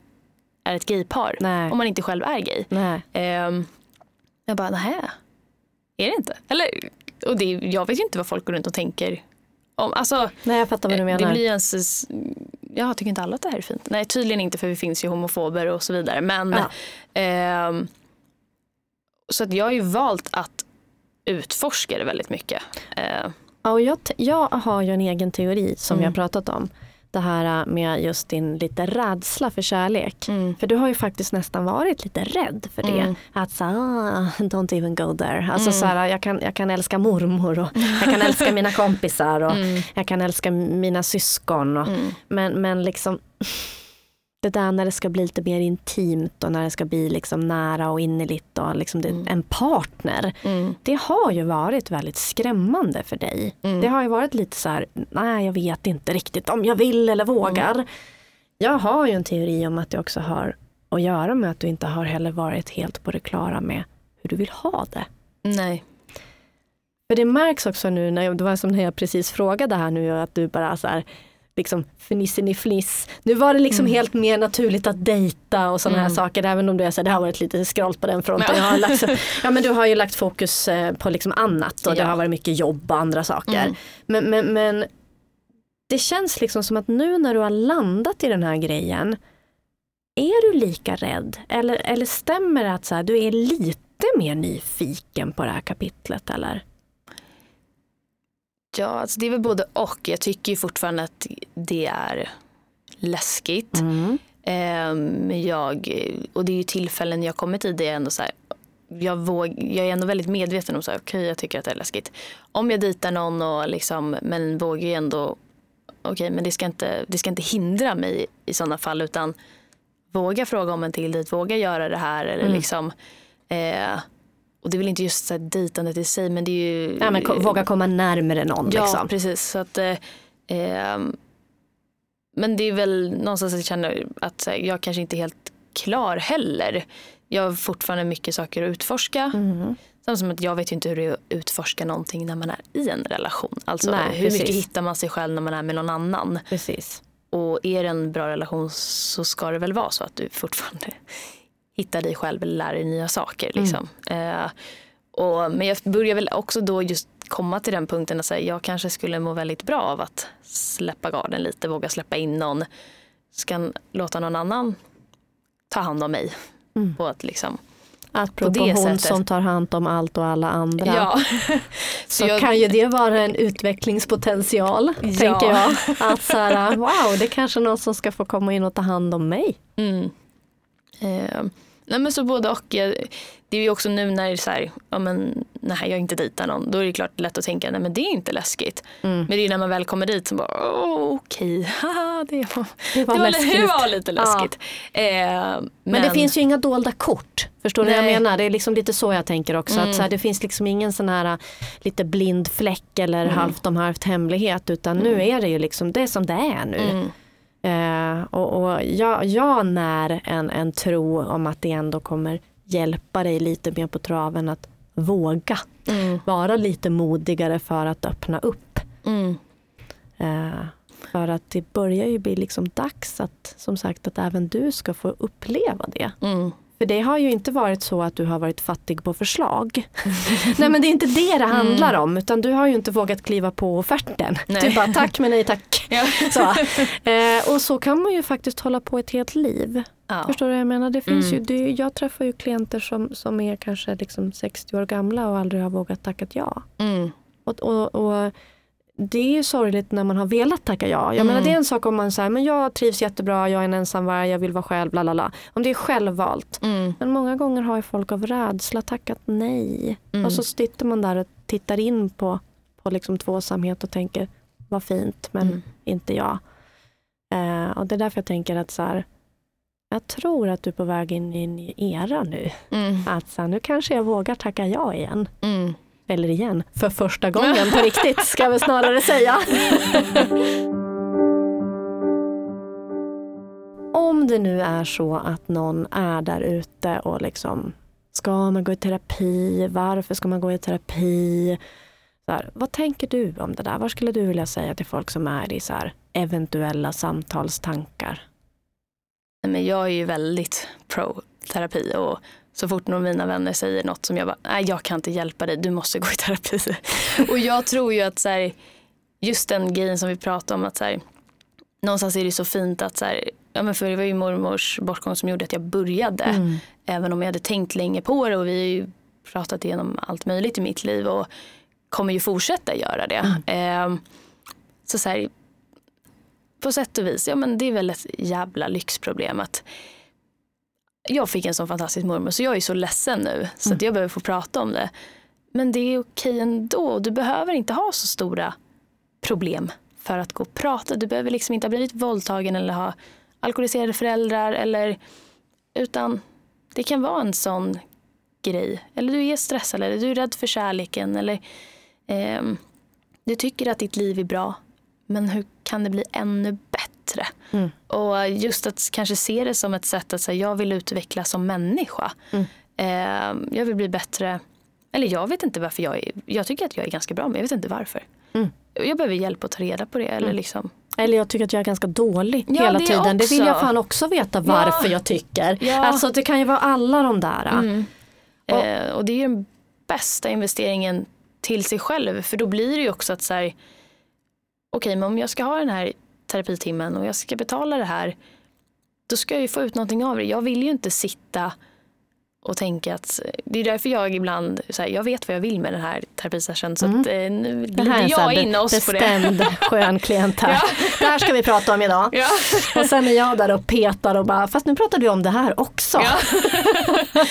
är ett gaypar. nej, Om man inte själv är gay. Ehm, jag bara, nej. Är det inte? Eller, och det, jag vet ju inte vad folk går runt och tänker. Om, alltså, Nej, jag fattar vad du det menar. blir ens, jag tycker inte alla att det här är fint. Nej, tydligen inte för vi finns ju homofober och så vidare. Men, Ja. ehm, så att jag har ju valt att utforska det väldigt mycket. Eh, Ja, och jag, jag har ju en egen teori som Mm. har pratat om. Det här med just din lite rädsla för kärlek. mm. För du har ju faktiskt nästan varit lite rädd för det. Mm. Att så ah, don't even go there. Alltså Mm. så här, jag, kan, jag kan älska mormor och jag kan älska mina kompisar och Mm. jag kan älska mina syskon. Och, Mm. men, men liksom det där när det ska bli lite mer intimt och när det ska bli liksom nära och innerligt och liksom Mm. en partner. Mm. Det har ju varit väldigt skrämmande för dig. Mm. Det har ju varit lite så här, nej jag vet inte riktigt om jag vill eller vågar. Mm. Jag har ju en teori om att det också har att göra med att du inte har heller varit helt på det klara med hur du vill ha det. Nej. För det märks också nu, när jag, det var som när jag precis frågade här nu, att du bara så här, liksom fnissen i fniss. Nu var det liksom Mm. helt mer naturligt att dejta och sådana här Mm. saker, även om du är så här, det har varit lite skralt på den fronten. Ja. Lagt, ja men du har ju lagt fokus eh, på liksom annat och det Ja. har varit mycket jobb och andra saker. Mm. Men, men, men det känns liksom som att nu när du har landat i den här grejen, är du lika rädd? Eller, eller stämmer det att så här, du är lite mer nyfiken på det här kapitlet? Eller? Ja, alltså det är väl både och. Jag tycker ju fortfarande att det är läskigt. Mm. Ehm, Men jag, och det är ju tillfällen jag kommit i det är ändå så här, jag, våg, jag är ändå väldigt medveten om så här, okej jag tycker att det är läskigt. Om jag dejtar någon och liksom, men vågar ju ändå, okej men det ska, inte, det ska inte hindra mig i sådana fall utan våga fråga om en till dejt, våga göra det här eller Mm. liksom eh, och det är väl inte just så här dejtandet i sig men det är ju Ja, men ko- våga komma närmare någon. Ja, liksom. precis. Så att, eh, ehm, men det är väl någonstans att jag känner att här, jag kanske inte är helt klar heller. Jag har fortfarande mycket saker att utforska. Mm. Samtidigt som att jag vet ju inte hur det är att utforska någonting när man är i en relation. Alltså Nej, hur precis. mycket hittar man sig själv när man är med någon annan. Precis. Och är det en bra relation så ska det väl vara så att du fortfarande hittar dig själv eller lär dig nya saker. Liksom. Eh, och, men jag börjar väl också då just komma till den punkten att säga jag kanske skulle må väldigt bra av att släppa garden lite, våga släppa in någon. Ska låta någon annan ta hand om mig. Mm. På att liksom, Apropå det hon sättet. som tar hand om allt och alla andra. ja. Så jag- kan ju det vara en utvecklingspotential, Ja. tänker jag. Att så här, wow, det är kanske någon som ska få komma in och ta hand om mig. Mm. Eh, nej men så både och. Det är ju också nu när, så här, ja, men, nej, jag inte dejtar någon, då är det klart lätt att tänka nej men det är inte läskigt. Mm. Men det är ju när man väl kommer dit som bara okej, okay, det, var, det, var det, var, det var lite läskigt. Ja. Eh, men, men, det finns ju inga dolda kort. Förstår du vad jag menar? Det är liksom lite så jag tänker också. Mm. Att så här, det finns liksom ingen sån här lite blind fläck eller mm. halvt om halvt hemlighet utan mm. nu är det ju liksom det som det är nu. Eh, och, och jag, jag när en, en tro om att det ändå kommer hjälpa dig lite mer på traven att våga mm. vara lite modigare för att öppna upp. Mm. Eh, för att det börjar ju bli liksom dags att som sagt att även du ska få uppleva det. Mm. För det har ju inte varit så att du har varit fattig på förslag. nej men det är inte det det handlar mm. om utan du har ju inte vågat kliva på offerten. Nej. Du bara tack men nej tack. Ja. Så. Eh, och så kan man ju faktiskt hålla på ett helt liv. Ja. Förstår du vad jag menar? Det finns mm. ju, det, jag träffar ju klienter som, som är kanske liksom 60 år gamla och aldrig har vågat tacka ja. Mm. Och, och, och, det är ju sorgligt när man har velat tacka ja. Jag mm. menar det är en sak om man säger men jag trivs jättebra, jag är en ensamvarg, jag vill vara själv, bla bla bla. Om det är självvalt. Mm. Men många gånger har ju folk av rädsla tackat nej. Mm. Och så sitter man där och tittar in på, på liksom tvåsamhet och tänker vad fint men mm. inte jag. Eh, och det är därför jag tänker att så här, jag tror att du är på väg in i en ny era nu. Mm. Att så här, nu kanske jag vågar tacka ja igen. Eller igen, för första gången på riktigt ska jag väl snarare säga. Om det nu är så att någon är där ute och liksom Ska man gå i terapi? Varför ska man gå i terapi? Så här, vad tänker du om det där? Vad skulle du vilja säga till folk som är i så här, eventuella samtalstankar? Men jag är ju väldigt pro terapi och så fort någon av mina vänner säger något som jag bara, nej jag kan inte hjälpa dig, du måste gå i terapi. och jag tror ju att så här, just den grejen som vi pratade om att så här, någonstans är det så fint att så här, ja men för det var ju mormors bortgång som gjorde att jag började. Mm. Även om jag hade tänkt länge på det och vi har ju pratat igenom allt möjligt i mitt liv och kommer ju fortsätta göra det. Mm. Eh, så så här, på sätt och vis, ja men det är väl ett jävla lyxproblem att jag fick en sån fantastisk mormor så jag är så ledsen nu så att mm. jag behöver få prata om det. Men det är okej ändå. Du behöver inte ha så stora problem för att gå och prata. Du behöver liksom inte ha blivit våldtagen eller ha alkoholiserade föräldrar eller utan det kan vara en sån grej. Eller du är stressad eller du är rädd för kärleken eller eh, du tycker att ditt liv är bra men hur kan det bli ännu bättre? Mm. Och just att kanske se det som ett sätt att säga jag vill utvecklas som människa. Mm. Eh, jag vill bli bättre. Eller jag vet inte varför jag är. Jag tycker att jag är ganska bra men jag vet inte varför. Mm. Jag behöver hjälp att ta reda på det. Eller, mm. liksom. eller jag tycker att jag är ganska dålig ja, hela det tiden. Också. Det vill jag fan också veta varför ja. jag tycker. Ja. Alltså det kan ju vara alla de där. Mm. Och, eh, och det är ju den bästa investeringen till sig själv. För då blir det ju också att så här, okej, men om jag ska ha den här terapitimmen och jag ska betala det här, då ska jag ju få ut någonting av det. Jag vill ju inte sitta och tänka att det är därför jag ibland, så här, jag vet vad jag vill med den här terapisessionen så mm. att, eh, nu glider jag in oss på det. Bestämd skön klient här. ja. Det här ska vi prata om idag. Ja. Och sen är jag där och petar och bara, fast nu pratar vi om det här också. Ja.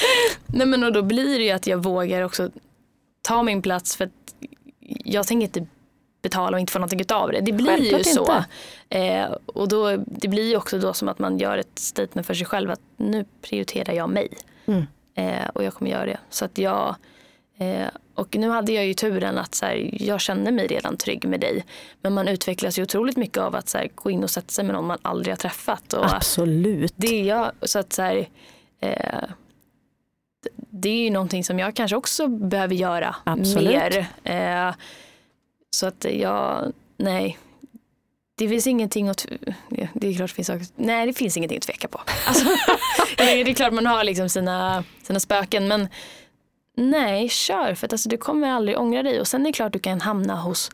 Nej men och då blir det ju att jag vågar också ta min plats för att jag tänker inte betala och inte få någonting av det. Det blir Självklart ju så. Eh, och då, det blir ju också då som att man gör ett statement för sig själv att nu prioriterar jag mig. Mm. Eh, och jag kommer göra det. Så att jag, eh, och nu hade jag ju turen att så här, jag känner mig redan trygg med dig. Men man utvecklas ju otroligt mycket av att så här, gå in och sätta sig med någon man aldrig har träffat. Och Absolut. Det är jag, så att så här, eh, det är ju någonting som jag kanske också behöver göra Absolut. mer. Så att jag, nej. Det finns ingenting att, det är klart det finns saker, nej det finns ingenting att tveka på. Alltså, det är klart man har liksom sina, sina spöken men nej, kör för att alltså, du kommer aldrig ångra dig och sen är det klart du kan hamna hos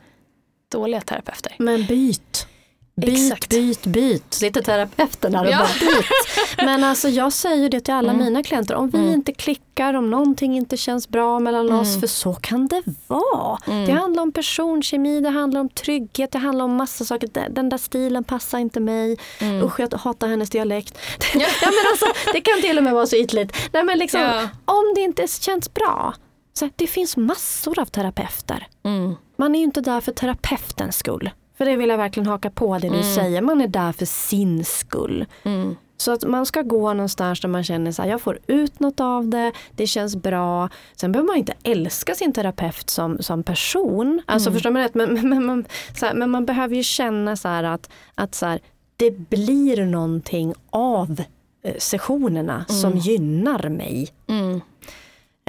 dåliga terapeuter. Men byt. Byt, Exakt. byt, byt. Sitter terapeuten där och Ja. bara byt. Men alltså jag säger det till alla Mm. mina klienter. Om vi Mm. inte klickar, om någonting inte känns bra mellan oss. Mm. För så kan det vara. Mm. Det handlar om personkemi, det handlar om trygghet, det handlar om massa saker. Den- där stilen passar inte mig. Mm. Usch jag hatar hennes dialekt. ja, men alltså, det kan till och med vara så ytligt. Nej, men liksom, Ja. Om det inte känns bra. Så det finns massor av terapeuter. Mm. Man är ju inte där för terapeutens skull. För det vill jag verkligen haka på det du Mm. säger. Man är där för sin skull. Mm. Så att man ska gå någonstans där man känner att jag får ut något av det, det känns bra. Sen behöver man inte älska sin terapeut som, som person. Alltså Mm. förstår man rätt? Men, men, men, så här, men man behöver ju känna så här att, att så här, det blir någonting av eh, sessionerna som gynnar mig. Mm.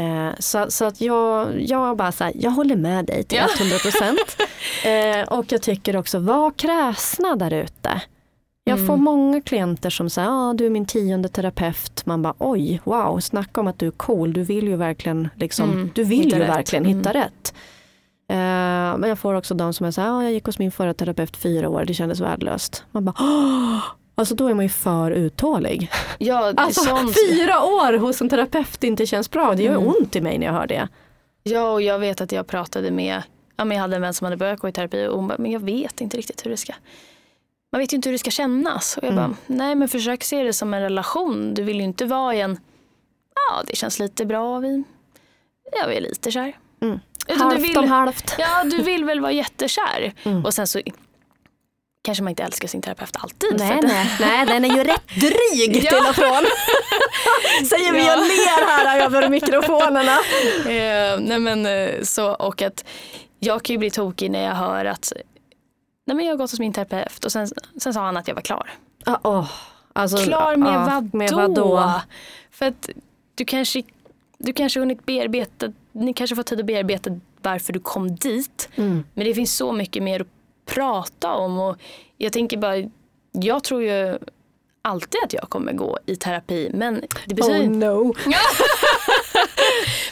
Eh, så, så att jag, jag bara så här, jag håller med dig till Ja. 100 procent. eh, och jag tycker också, var kräsna där ute. Jag Mm. får många klienter som säger, ah, du är min tionde terapeut. Man bara, oj, wow, snacka om att du är cool. Du vill ju verkligen, liksom, Mm, du vill hitta ju rätt. verkligen Mm. hitta rätt. Eh, men jag får också de som är så här, ah, jag gick hos min förra terapeut fyra år, det kändes värdelöst. Man bara, Åh! Alltså då är man ju för uttålig. Ja, Alltså sånt. fyra år hos en terapeut inte känns bra. Det gör Mm. ont i mig när jag hör det. Ja, och jag vet att jag pratade med, ja, men jag hade en vän som hade börjat gå i terapi och hon bara, men jag vet inte riktigt hur det ska, man vet ju inte hur det ska kännas. Och jag Mm. bara, nej men försök se det som en relation. Du vill ju inte vara i en, ja det känns lite bra, vi, ja, vi är lite kär. Mm. Utan halvt du vill, om halvt. Ja, du vill väl vara jättekär. Mm. Och sen så kanske man inte älskar sin terapeut alltid. Nej, nej, nej, den är ju rätt dryg Ja. till och från. Säger vi Ja. och ler här över mikrofonerna. Eh, nej men eh, så och att jag kan ju bli tokig när jag hör att nej men jag har gått hos min terapeut och sen, sen sa han att jag var klar. Ah, åh. Alltså, Klar med ah, vadå? Med vadå? För att du kanske, du kanske hunnit bearbeta, ni kanske får tid att bearbeta varför du kom dit. Mm. Men det finns så mycket mer att prata om och jag tänker bara, jag tror ju alltid att jag kommer gå i terapi men det betyder, Oh no.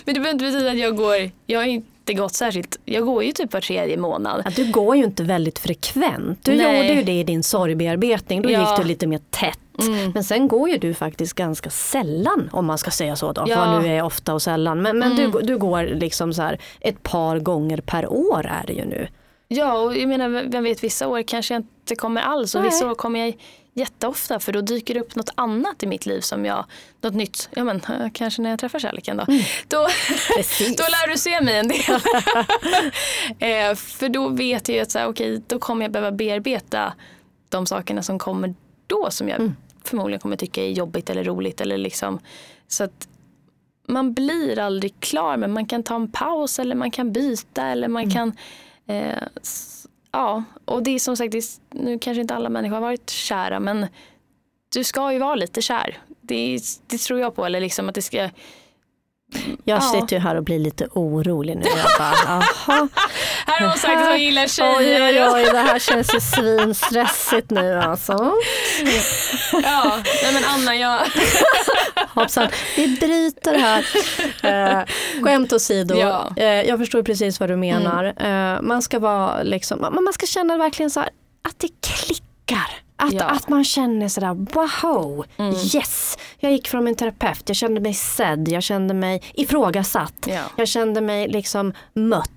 men det behöver inte betyda att jag går, jag har inte gått särskilt, jag går ju typ var tredje månad. Ja, du går ju inte väldigt frekvent. Du Nej. gjorde ju det i din sorgbearbetning. Då Ja. gick du lite mer tätt. Mm. Men sen går ju du faktiskt ganska sällan om man ska säga så då. Ja. Vad nu är ofta och sällan. Men, men Mm. du, du går liksom så här ett par gånger per år är det ju nu. Ja, och jag menar, vem vet, vissa år kanske jag inte kommer alls och Nej. vissa år kommer jag jätteofta för då dyker det upp något annat i mitt liv som jag, något nytt, ja men eh, kanske när jag träffar kärleken då. Då, Precis. då lär du se mig en del. eh, för då vet jag ju att så här, okej, då kommer jag behöva bearbeta de sakerna som kommer då som jag Mm. förmodligen kommer tycka är jobbigt eller roligt eller liksom så att man blir aldrig klar men man kan ta en paus eller man kan byta eller man Mm. kan eh, ja och det är som sagt är, nu kanske inte alla människor har varit kära men du ska ju vara lite kär. Det, det tror jag på eller liksom att det ska jag Ja. sitter ju här och blir lite orolig nu. Jag bara, aha. här har hon sagt att hon gillar Oj, tjejer oj, oj, det här känns ju svinstressigt nu alltså. ja nej men Anna jag Hoppsan, vi bryter här. Eh, skämt åsido, Ja. eh, jag förstår precis vad du menar. Eh, man ska vara liksom, man man ska känna verkligen så här, att det klickar. Att, Ja. att man känner sådär, wow, Mm. yes, jag gick från min terapeut, jag kände mig sedd, jag kände mig ifrågasatt, Ja. jag kände mig liksom mött.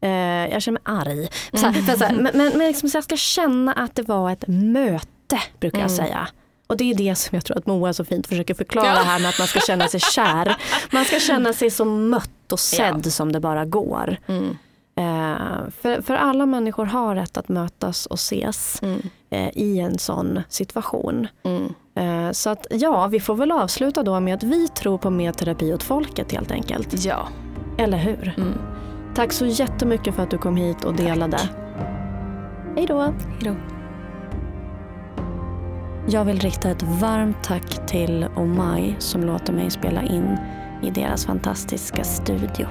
Eh, jag känner mig arg. Så här, Mm. för så här, men men, men liksom, så jag ska känna att det var ett möte, brukar jag Mm. säga. Och det är det som jag tror att Moa så fint försöker förklara Ja. här med att man ska känna sig kär. Man ska känna sig så mött och sedd som det bara går. Mm. Eh, för, för alla människor har rätt att mötas och ses Mm. eh, i en sån situation. Mm. Eh, så att ja, vi får väl avsluta då med att vi tror på mer terapi åt folket helt enkelt. ja Eller hur? mm. Tack så jättemycket för att du kom hit och delade. Hej då! Hejdå. Jag vill rikta ett varmt tack till Omai som låter mig spela in i deras fantastiska studio.